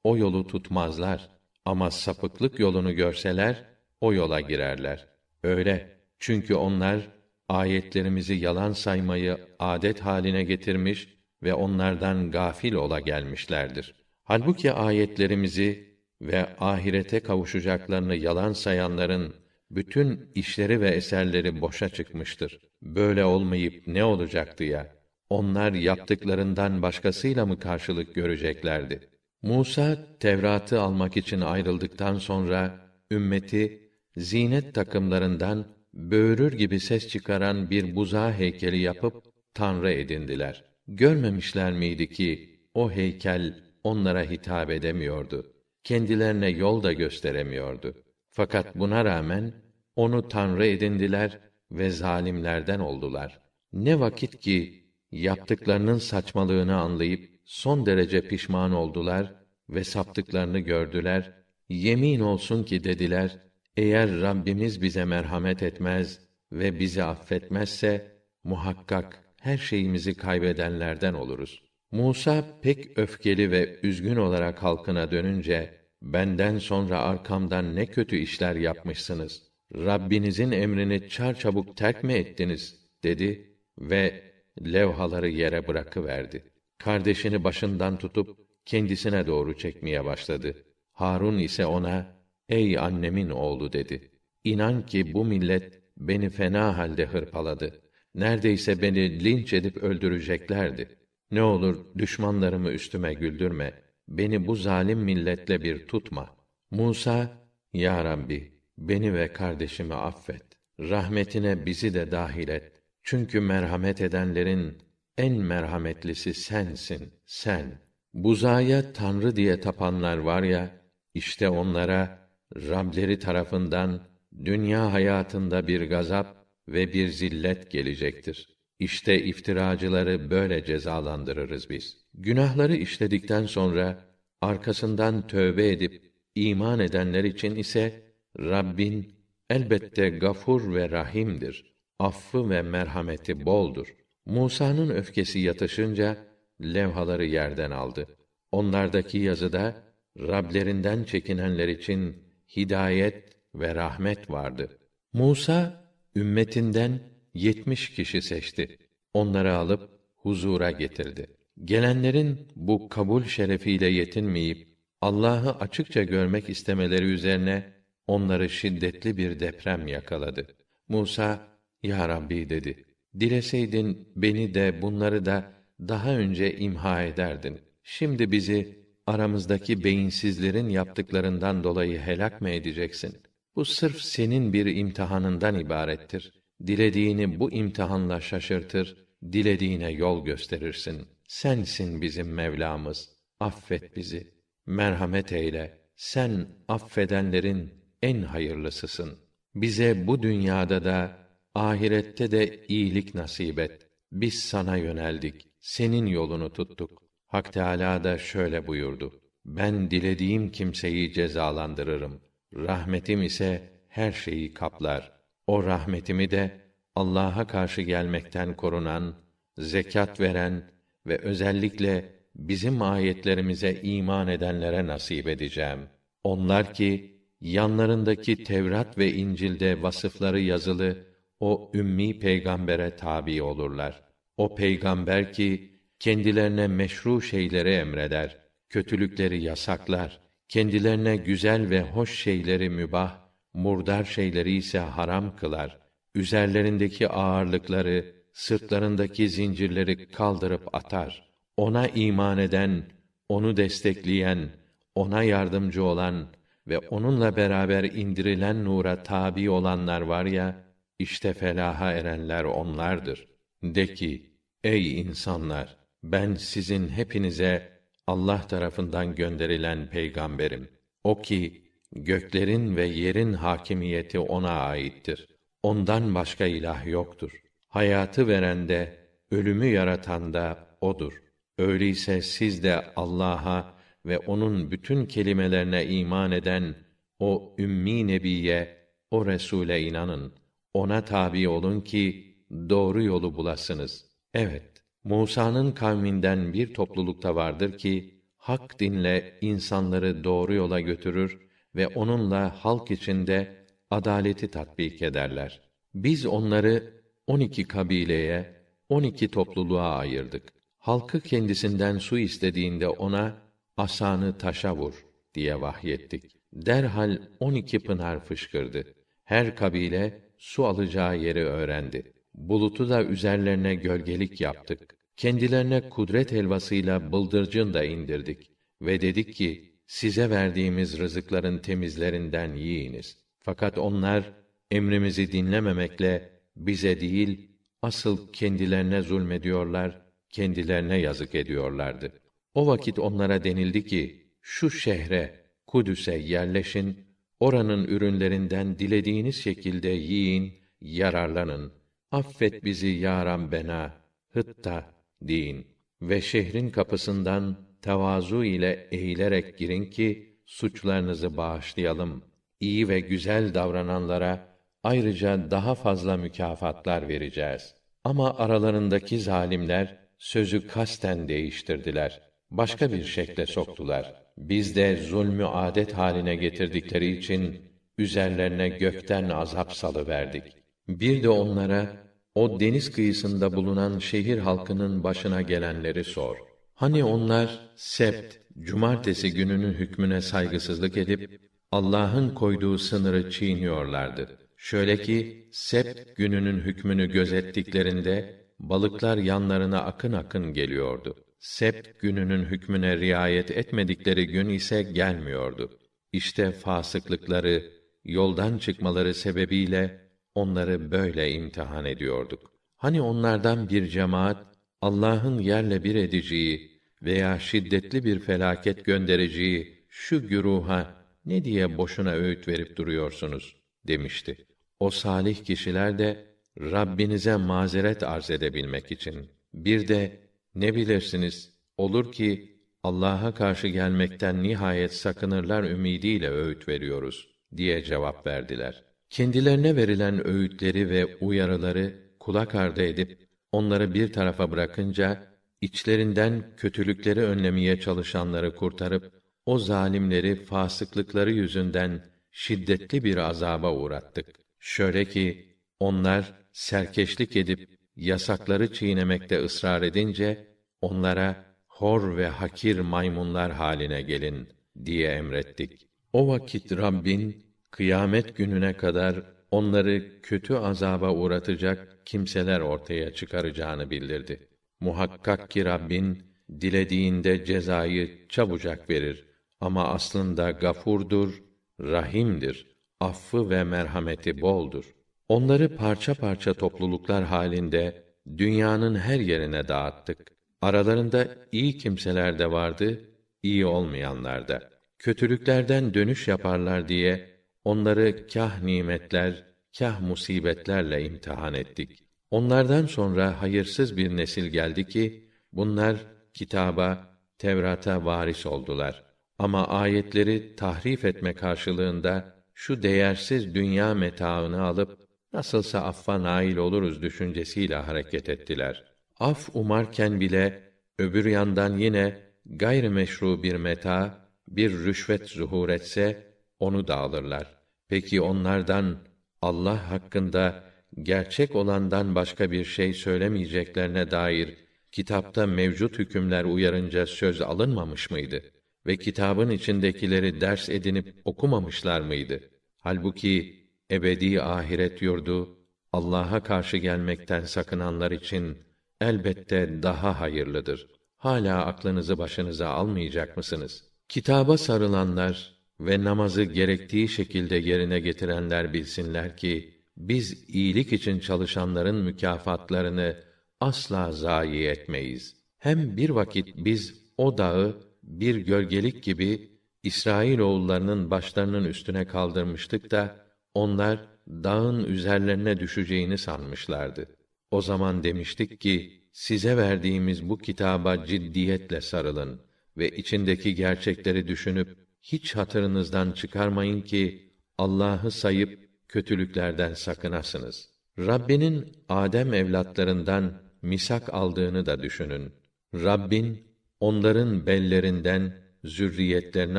o yolu tutmazlar ama sapıklık yolunu görseler o yola girerler. Öyle çünkü onlar ayetlerimizi yalan saymayı adet haline getirmiş ve onlardan gafil ola gelmişlerdir. Halbuki ayetlerimizi ve ahirete kavuşacaklarını yalan sayanların bütün işleri ve eserleri boşa çıkmıştır. Böyle olmayıp ne olacaktı ya? Onlar yaptıklarından başkasıyla mı karşılık göreceklerdi? Musa Tevrat'ı almak için ayrıldıktan sonra ümmeti zinet takımlarından böğürür gibi ses çıkaran bir buzağı heykeli yapıp tanrı edindiler. Görmemişler miydi ki o heykel onlara hitap edemiyordu. Kendilerine yol da gösteremiyordu. Fakat buna rağmen onu tanrı edindiler ve zalimlerden oldular. Ne vakit ki yaptıklarının saçmalığını anlayıp son derece pişman oldular ve saptıklarını gördüler. Yemin olsun ki dediler, eğer Rabbimiz bize merhamet etmez ve bizi affetmezse muhakkak her şeyimizi kaybedenlerden oluruz. Musa pek öfkeli ve üzgün olarak halkına dönünce benden sonra arkamdan ne kötü işler yapmışsınız. Rabbinizin emrini çarçabuk terk mi ettiniz dedi ve levhaları yere bırakıverdi. Kardeşini başından tutup kendisine doğru çekmeye başladı. Harun ise ona, ey annemin oğlu dedi. İnan ki bu millet beni fena halde hırpaladı. Neredeyse beni linç edip öldüreceklerdi. Ne olur düşmanlarımı üstüme güldürme. Beni bu zalim milletle bir tutma. Musa, Ya Rabbi, beni ve kardeşimi affet. Rahmetine bizi de dahil et. Çünkü merhamet edenlerin en merhametlisi sensin, sen. Buzaya tanrı diye tapanlar var ya, işte onlara Rableri tarafından dünya hayatında bir gazap ve bir zillet gelecektir. İşte iftiracıları böyle cezalandırırız biz. Günahları işledikten sonra arkasından tövbe edip iman edenler için ise Rabbin elbette gafur ve rahimdir. Affı ve merhameti boldur. Musa'nın öfkesi yatışınca levhaları yerden aldı. Onlardaki yazıda Rablerinden çekinenler için hidayet ve rahmet vardı. Musa ümmetinden yetmiş kişi seçti. Onları alıp huzura getirdi. Gelenlerin bu kabul şerefiyle yetinmeyip Allah'ı açıkça görmek istemeleri üzerine onları şiddetli bir deprem yakaladı. Musa, Ya Rabbi dedi. Dileseydin beni de bunları da daha önce imha ederdin. Şimdi bizi aramızdaki beyinsizlerin yaptıklarından dolayı helak mı edeceksin? Bu sırf senin bir imtihanından ibarettir. Dilediğini bu imtihanla şaşırtır, dilediğine yol gösterirsin. Sensin bizim Mevlamız. Affet bizi. Merhamet eyle. Sen affedenlerin en hayırlısısın. Bize bu dünyada da ahirette de iyilik nasip et. Biz sana yöneldik. Senin yolunu tuttuk. Hak Teâlâ da şöyle buyurdu. Ben dilediğim kimseyi cezalandırırım. Rahmetim ise her şeyi kaplar. O rahmetimi de Allah'a karşı gelmekten korunan, zekat veren ve özellikle bizim ayetlerimize iman edenlere nasip edeceğim. Onlar ki yanlarındaki Tevrat ve İncil'de vasıfları yazılı o ümmi peygambere tabi olurlar. O peygamber ki kendilerine meşru şeyleri emreder, kötülükleri yasaklar, kendilerine güzel ve hoş şeyleri mübah, murdar şeyleri ise haram kılar. Üzerlerindeki ağırlıkları, sırtlarındaki zincirleri kaldırıp atar. Ona iman eden, onu destekleyen, ona yardımcı olan ve onunla beraber indirilen nura tabi olanlar var ya, işte felaha erenler onlardır. De ki, ey insanlar! Ben sizin hepinize Allah tarafından gönderilen peygamberim. O ki göklerin ve yerin hakimiyeti ona aittir. Ondan başka ilah yoktur. Hayatı veren de, ölümü yaratan da odur. Öyleyse siz de Allah'a ve onun bütün kelimelerine iman eden o ümmi nebiye, o resule inanın. Ona tabi olun ki doğru yolu bulasınız. Evet, Musa'nın kavminden bir toplulukta vardır ki hak dinle insanları doğru yola götürür ve onunla halk içinde adaleti tatbik ederler. Biz onları on iki kabileye, on iki topluluğa ayırdık. Halkı kendisinden su istediğinde ona asanı taşa vur diye vahyettik. Derhal on iki pınar fışkırdı. Her kabile su alacağı yeri öğrendi. Bulutu da üzerlerine gölgelik yaptık. Kendilerine kudret helvasıyla bıldırcın da indirdik ve dedik ki size verdiğimiz rızıkların temizlerinden yiyiniz. Fakat onlar emrimizi dinlememekle bize değil asıl kendilerine zulmediyorlar, kendilerine yazık ediyorlardı. O vakit onlara denildi ki şu şehre Kudüs'e yerleşin, Oranın ürünlerinden dilediğiniz şekilde yiyin, yararlanın. Affet bizi ya Rabbena, hıtta deyin. Ve şehrin kapısından tevazu ile eğilerek girin ki suçlarınızı bağışlayalım. İyi ve güzel davrananlara ayrıca daha fazla mükafatlar vereceğiz. Ama aralarındaki zalimler sözü kasten değiştirdiler. Başka bir şekle soktular. Biz de zulmü adet haline getirdikleri için üzerlerine gökten azap salıverdik. Bir de onlara o deniz kıyısında bulunan şehir halkının başına gelenleri sor. Hani onlar sept, cumartesi gününün hükmüne saygısızlık edip Allah'ın koyduğu sınırı çiğniyorlardı. Şöyle ki sept gününün hükmünü gözettiklerinde balıklar yanlarına akın akın geliyordu. Sept gününün hükmüne riayet etmedikleri gün ise gelmiyordu. İşte fasıklıkları, yoldan çıkmaları sebebiyle onları böyle imtihan ediyorduk. Hani onlardan bir cemaat Allah'ın yerle bir edeceği veya şiddetli bir felaket göndereceği şu güruha ne diye boşuna öğüt verip duruyorsunuz demişti. O salih kişiler de Rabbinize mazeret arz edebilmek için bir de ne bilirsiniz olur ki Allah'a karşı gelmekten nihayet sakınırlar ümidiyle öğüt veriyoruz diye cevap verdiler. Kendilerine verilen öğütleri ve uyarıları kulak ardı edip onları bir tarafa bırakınca içlerinden kötülükleri önlemeye çalışanları kurtarıp o zalimleri fasıklıkları yüzünden şiddetli bir azaba uğrattık. Şöyle ki onlar serkeşlik edip yasakları çiğnemekte ısrar edince onlara hor ve hakir maymunlar haline gelin diye emrettik. O vakit Rabbin kıyamet gününe kadar onları kötü azaba uğratacak kimseler ortaya çıkaracağını bildirdi. Muhakkak ki Rabbin dilediğinde cezayı çabucak verir ama aslında gafurdur, rahimdir. Affı ve merhameti boldur. Onları parça parça topluluklar halinde dünyanın her yerine dağıttık. Aralarında iyi kimseler de vardı, iyi olmayanlar da. Kötülüklerden dönüş yaparlar diye onları kah nimetler, kah musibetlerle imtihan ettik. Onlardan sonra hayırsız bir nesil geldi ki bunlar kitaba, Tevrat'a varis oldular. Ama ayetleri tahrif etme karşılığında şu değersiz dünya metaını alıp nasılsa affa nail oluruz düşüncesiyle hareket ettiler. Af umarken bile öbür yandan yine gayrimeşru bir meta, bir rüşvet zuhur etse onu da alırlar. Peki onlardan Allah hakkında gerçek olandan başka bir şey söylemeyeceklerine dair kitapta mevcut hükümler uyarınca söz alınmamış mıydı? Ve kitabın içindekileri ders edinip okumamışlar mıydı? Halbuki ebedi ahiret yurdu Allah'a karşı gelmekten sakınanlar için elbette daha hayırlıdır. Hala aklınızı başınıza almayacak mısınız? Kitaba sarılanlar ve namazı gerektiği şekilde yerine getirenler bilsinler ki biz iyilik için çalışanların mükafatlarını asla zayi etmeyiz. Hem bir vakit biz o dağı bir gölgelik gibi İsrail oğullarının başlarının üstüne kaldırmıştık da onlar dağın üzerlerine düşeceğini sanmışlardı. O zaman demiştik ki size verdiğimiz bu kitaba ciddiyetle sarılın ve içindeki gerçekleri düşünüp hiç hatırınızdan çıkarmayın ki Allah'ı sayıp kötülüklerden sakınasınız. Rabbinin Adem evlatlarından misak aldığını da düşünün. Rabbin onların bellerinden zürriyetlerini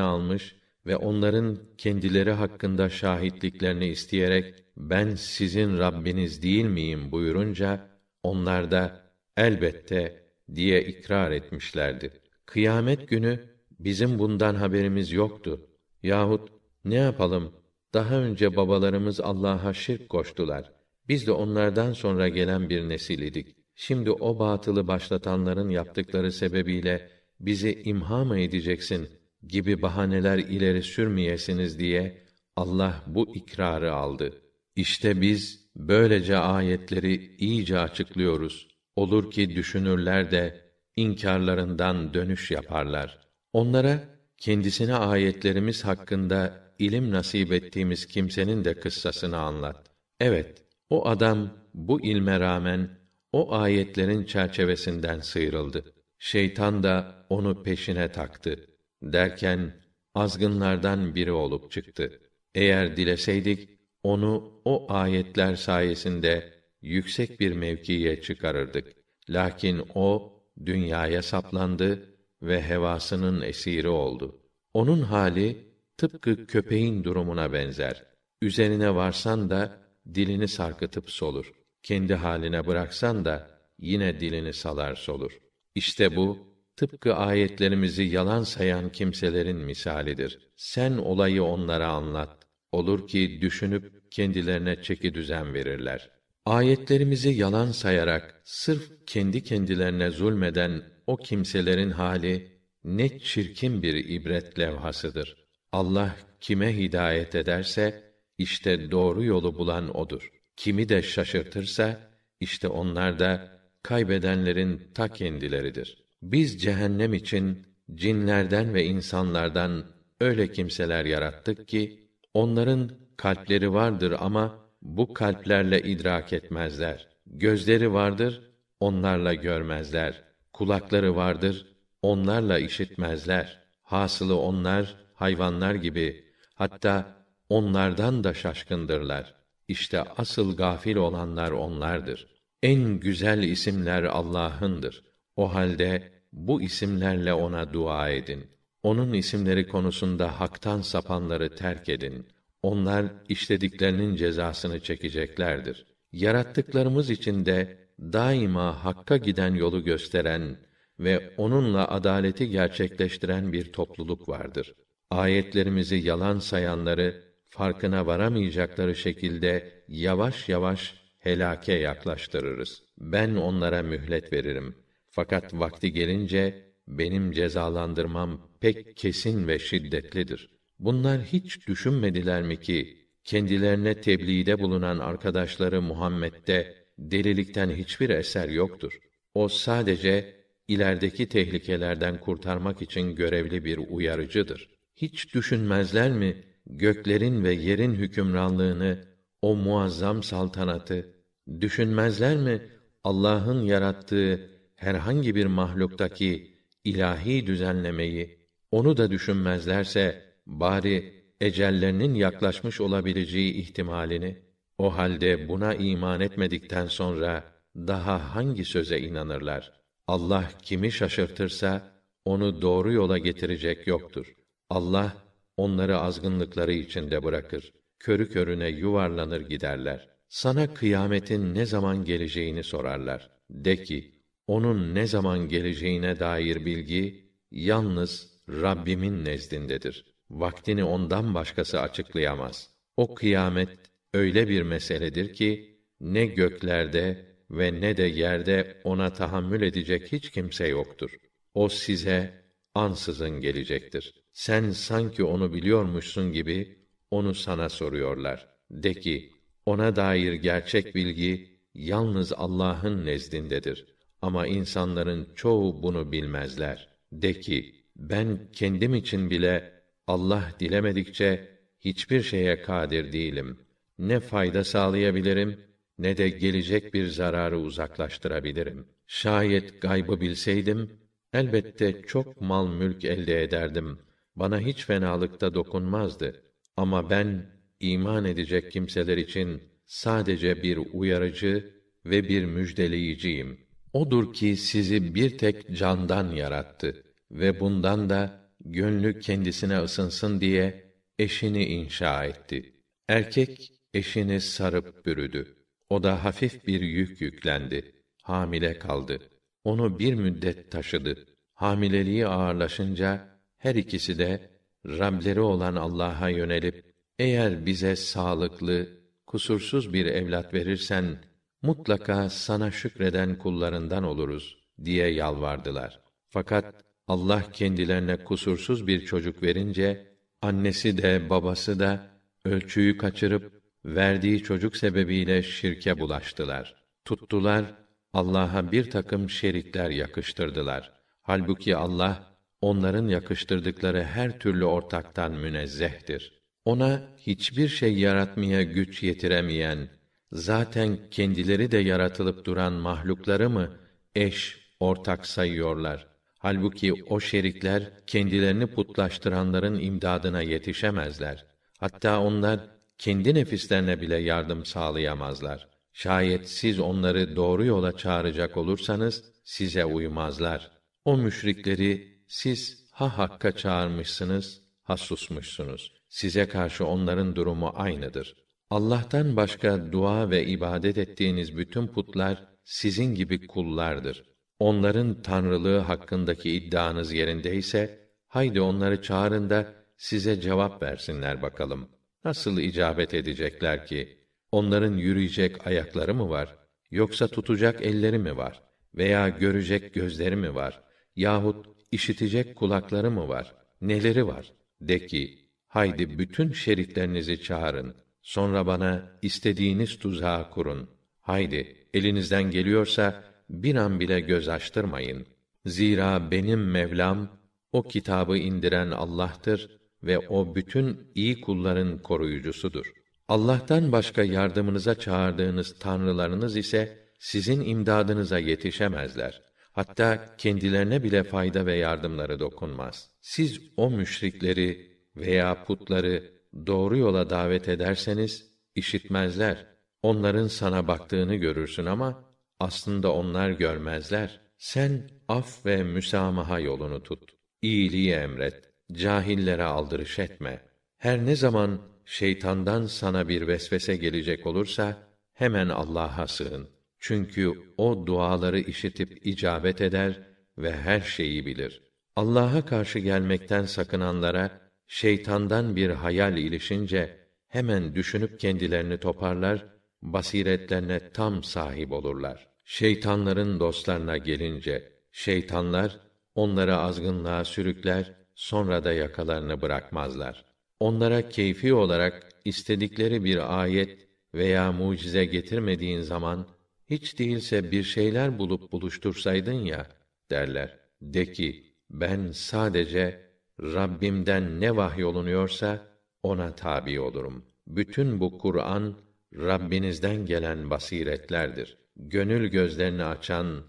almış ve onların kendileri hakkında şahitliklerini isteyerek ben sizin Rabbiniz değil miyim buyurunca onlar da elbette diye ikrar etmişlerdi. Kıyamet günü bizim bundan haberimiz yoktu. Yahut ne yapalım? Daha önce babalarımız Allah'a şirk koştular. Biz de onlardan sonra gelen bir nesil idik. Şimdi o batılı başlatanların yaptıkları sebebiyle bizi imha mı edeceksin gibi bahaneler ileri sürmeyesiniz diye Allah bu ikrarı aldı. İşte biz böylece ayetleri iyice açıklıyoruz. Olur ki düşünürler de inkarlarından dönüş yaparlar. Onlara kendisine ayetlerimiz hakkında ilim nasip ettiğimiz kimsenin de kıssasını anlat. Evet, o adam bu ilme rağmen o ayetlerin çerçevesinden sıyrıldı. Şeytan da onu peşine taktı. Derken azgınlardan biri olup çıktı. Eğer dileseydik onu o ayetler sayesinde yüksek bir mevkiye çıkarırdık. Lakin o dünyaya saplandı ve hevasının esiri oldu. Onun hali tıpkı köpeğin durumuna benzer. Üzerine varsan da dilini sarkıtıp solur. Kendi haline bıraksan da yine dilini salar solur. İşte bu tıpkı ayetlerimizi yalan sayan kimselerin misalidir. Sen olayı onlara anlat. Olur ki düşünüp kendilerine çeki düzen verirler. Ayetlerimizi yalan sayarak sırf kendi kendilerine zulmeden o kimselerin hali ne çirkin bir ibret levhasıdır. Allah kime hidayet ederse işte doğru yolu bulan odur. Kimi de şaşırtırsa işte onlar da kaybedenlerin ta kendileridir. Biz cehennem için cinlerden ve insanlardan öyle kimseler yarattık ki onların kalpleri vardır ama bu kalplerle idrak etmezler. Gözleri vardır, onlarla görmezler. Kulakları vardır, onlarla işitmezler. Hasılı onlar hayvanlar gibi hatta onlardan da şaşkındırlar. İşte asıl gafil olanlar onlardır. En güzel isimler Allah'ındır. O halde bu isimlerle ona dua edin. Onun isimleri konusunda haktan sapanları terk edin. Onlar işlediklerinin cezasını çekeceklerdir. Yarattıklarımız içinde daima hakka giden yolu gösteren ve onunla adaleti gerçekleştiren bir topluluk vardır. Ayetlerimizi yalan sayanları farkına varamayacakları şekilde yavaş yavaş helake yaklaştırırız. Ben onlara mühlet veririm. Fakat vakti gelince benim cezalandırmam pek kesin ve şiddetlidir. Bunlar hiç düşünmediler mi ki kendilerine tebliğde bulunan arkadaşları Muhammed'de delilikten hiçbir eser yoktur. O sadece ilerideki tehlikelerden kurtarmak için görevli bir uyarıcıdır. Hiç düşünmezler mi göklerin ve yerin hükümranlığını, o muazzam saltanatı düşünmezler mi Allah'ın yarattığı herhangi bir mahluktaki ilahi düzenlemeyi onu da düşünmezlerse bari ecellerinin yaklaşmış olabileceği ihtimalini o halde buna iman etmedikten sonra daha hangi söze inanırlar? Allah kimi şaşırtırsa onu doğru yola getirecek yoktur. Allah onları azgınlıkları içinde bırakır. Körü körüne yuvarlanır giderler. Sana kıyametin ne zaman geleceğini sorarlar. De ki, onun ne zaman geleceğine dair bilgi yalnız Rabbimin nezdindedir. Vaktini ondan başkası açıklayamaz. O kıyamet öyle bir meseledir ki ne göklerde ve ne de yerde ona tahammül edecek hiç kimse yoktur. O size ansızın gelecektir. Sen sanki onu biliyormuşsun gibi onu sana soruyorlar. De ki, ona dair gerçek bilgi yalnız Allah'ın nezdindedir. Ama insanların çoğu bunu bilmezler. De ki, ben kendim için bile Allah dilemedikçe hiçbir şeye kadir değilim. Ne fayda sağlayabilirim ne de gelecek bir zararı uzaklaştırabilirim. Şayet gaybı bilseydim elbette çok mal mülk elde ederdim bana hiç fenalıkta dokunmazdı. Ama ben iman edecek kimseler için sadece bir uyarıcı ve bir müjdeleyiciyim. Odur ki sizi bir tek candan yarattı ve bundan da gönlü kendisine ısınsın diye eşini inşa etti. Erkek eşini sarıp bürüdü. O da hafif bir yük yüklendi. Hamile kaldı. Onu bir müddet taşıdı. Hamileliği ağırlaşınca her ikisi de Rableri olan Allah'a yönelip eğer bize sağlıklı, kusursuz bir evlat verirsen mutlaka sana şükreden kullarından oluruz diye yalvardılar. Fakat Allah kendilerine kusursuz bir çocuk verince annesi de babası da ölçüyü kaçırıp verdiği çocuk sebebiyle şirke bulaştılar. Tuttular Allah'a bir takım şerikler yakıştırdılar. Halbuki Allah onların yakıştırdıkları her türlü ortaktan münezzehtir. Ona hiçbir şey yaratmaya güç yetiremeyen, zaten kendileri de yaratılıp duran mahlukları mı eş, ortak sayıyorlar? Halbuki o şerikler kendilerini putlaştıranların imdadına yetişemezler. Hatta onlar kendi nefislerine bile yardım sağlayamazlar. Şayet siz onları doğru yola çağıracak olursanız size uymazlar. O müşrikleri siz ha hakka çağırmışsınız, ha susmuşsunuz. Size karşı onların durumu aynıdır. Allah'tan başka dua ve ibadet ettiğiniz bütün putlar sizin gibi kullardır. Onların tanrılığı hakkındaki iddianız yerindeyse haydi onları çağırın da size cevap versinler bakalım. Nasıl icabet edecekler ki? Onların yürüyecek ayakları mı var? Yoksa tutacak elleri mi var? Veya görecek gözleri mi var? Yahut işitecek kulakları mı var? Neleri var? De ki, haydi bütün şeritlerinizi çağırın. Sonra bana istediğiniz tuzağı kurun. Haydi, elinizden geliyorsa, bir an bile göz açtırmayın. Zira benim Mevlam, o kitabı indiren Allah'tır ve o bütün iyi kulların koruyucusudur. Allah'tan başka yardımınıza çağırdığınız tanrılarınız ise sizin imdadınıza yetişemezler. Hatta kendilerine bile fayda ve yardımları dokunmaz. Siz o müşrikleri veya putları doğru yola davet ederseniz işitmezler. Onların sana baktığını görürsün ama aslında onlar görmezler. Sen af ve müsamaha yolunu tut. İyiliği emret. Cahillere aldırış etme. Her ne zaman şeytandan sana bir vesvese gelecek olursa hemen Allah'a sığın. Çünkü o duaları işitip icabet eder ve her şeyi bilir. Allah'a karşı gelmekten sakınanlara şeytandan bir hayal ilişince hemen düşünüp kendilerini toparlar, basiretlerine tam sahip olurlar. Şeytanların dostlarına gelince şeytanlar onları azgınlığa sürükler, sonra da yakalarını bırakmazlar. Onlara keyfi olarak istedikleri bir ayet veya mucize getirmediğin zaman hiç değilse bir şeyler bulup buluştursaydın ya derler. De ki ben sadece Rabbimden ne vahyolunuyorsa ona tabi olurum. Bütün bu Kur'an Rabbinizden gelen basiretlerdir. Gönül gözlerini açan,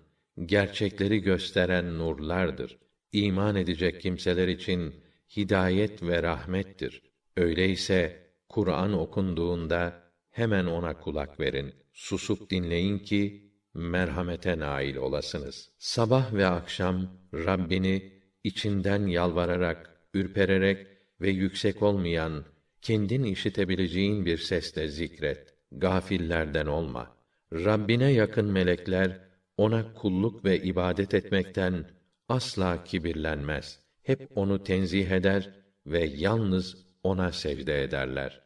gerçekleri gösteren nurlardır. İman edecek kimseler için hidayet ve rahmettir. Öyleyse Kur'an okunduğunda hemen ona kulak verin. Susup dinleyin ki merhamete nail olasınız. Sabah ve akşam Rabbini içinden yalvararak, ürpererek ve yüksek olmayan, kendin işitebileceğin bir sesle zikret. Gafillerden olma. Rabbine yakın melekler ona kulluk ve ibadet etmekten asla kibirlenmez. Hep onu tenzih eder ve yalnız ona secde ederler.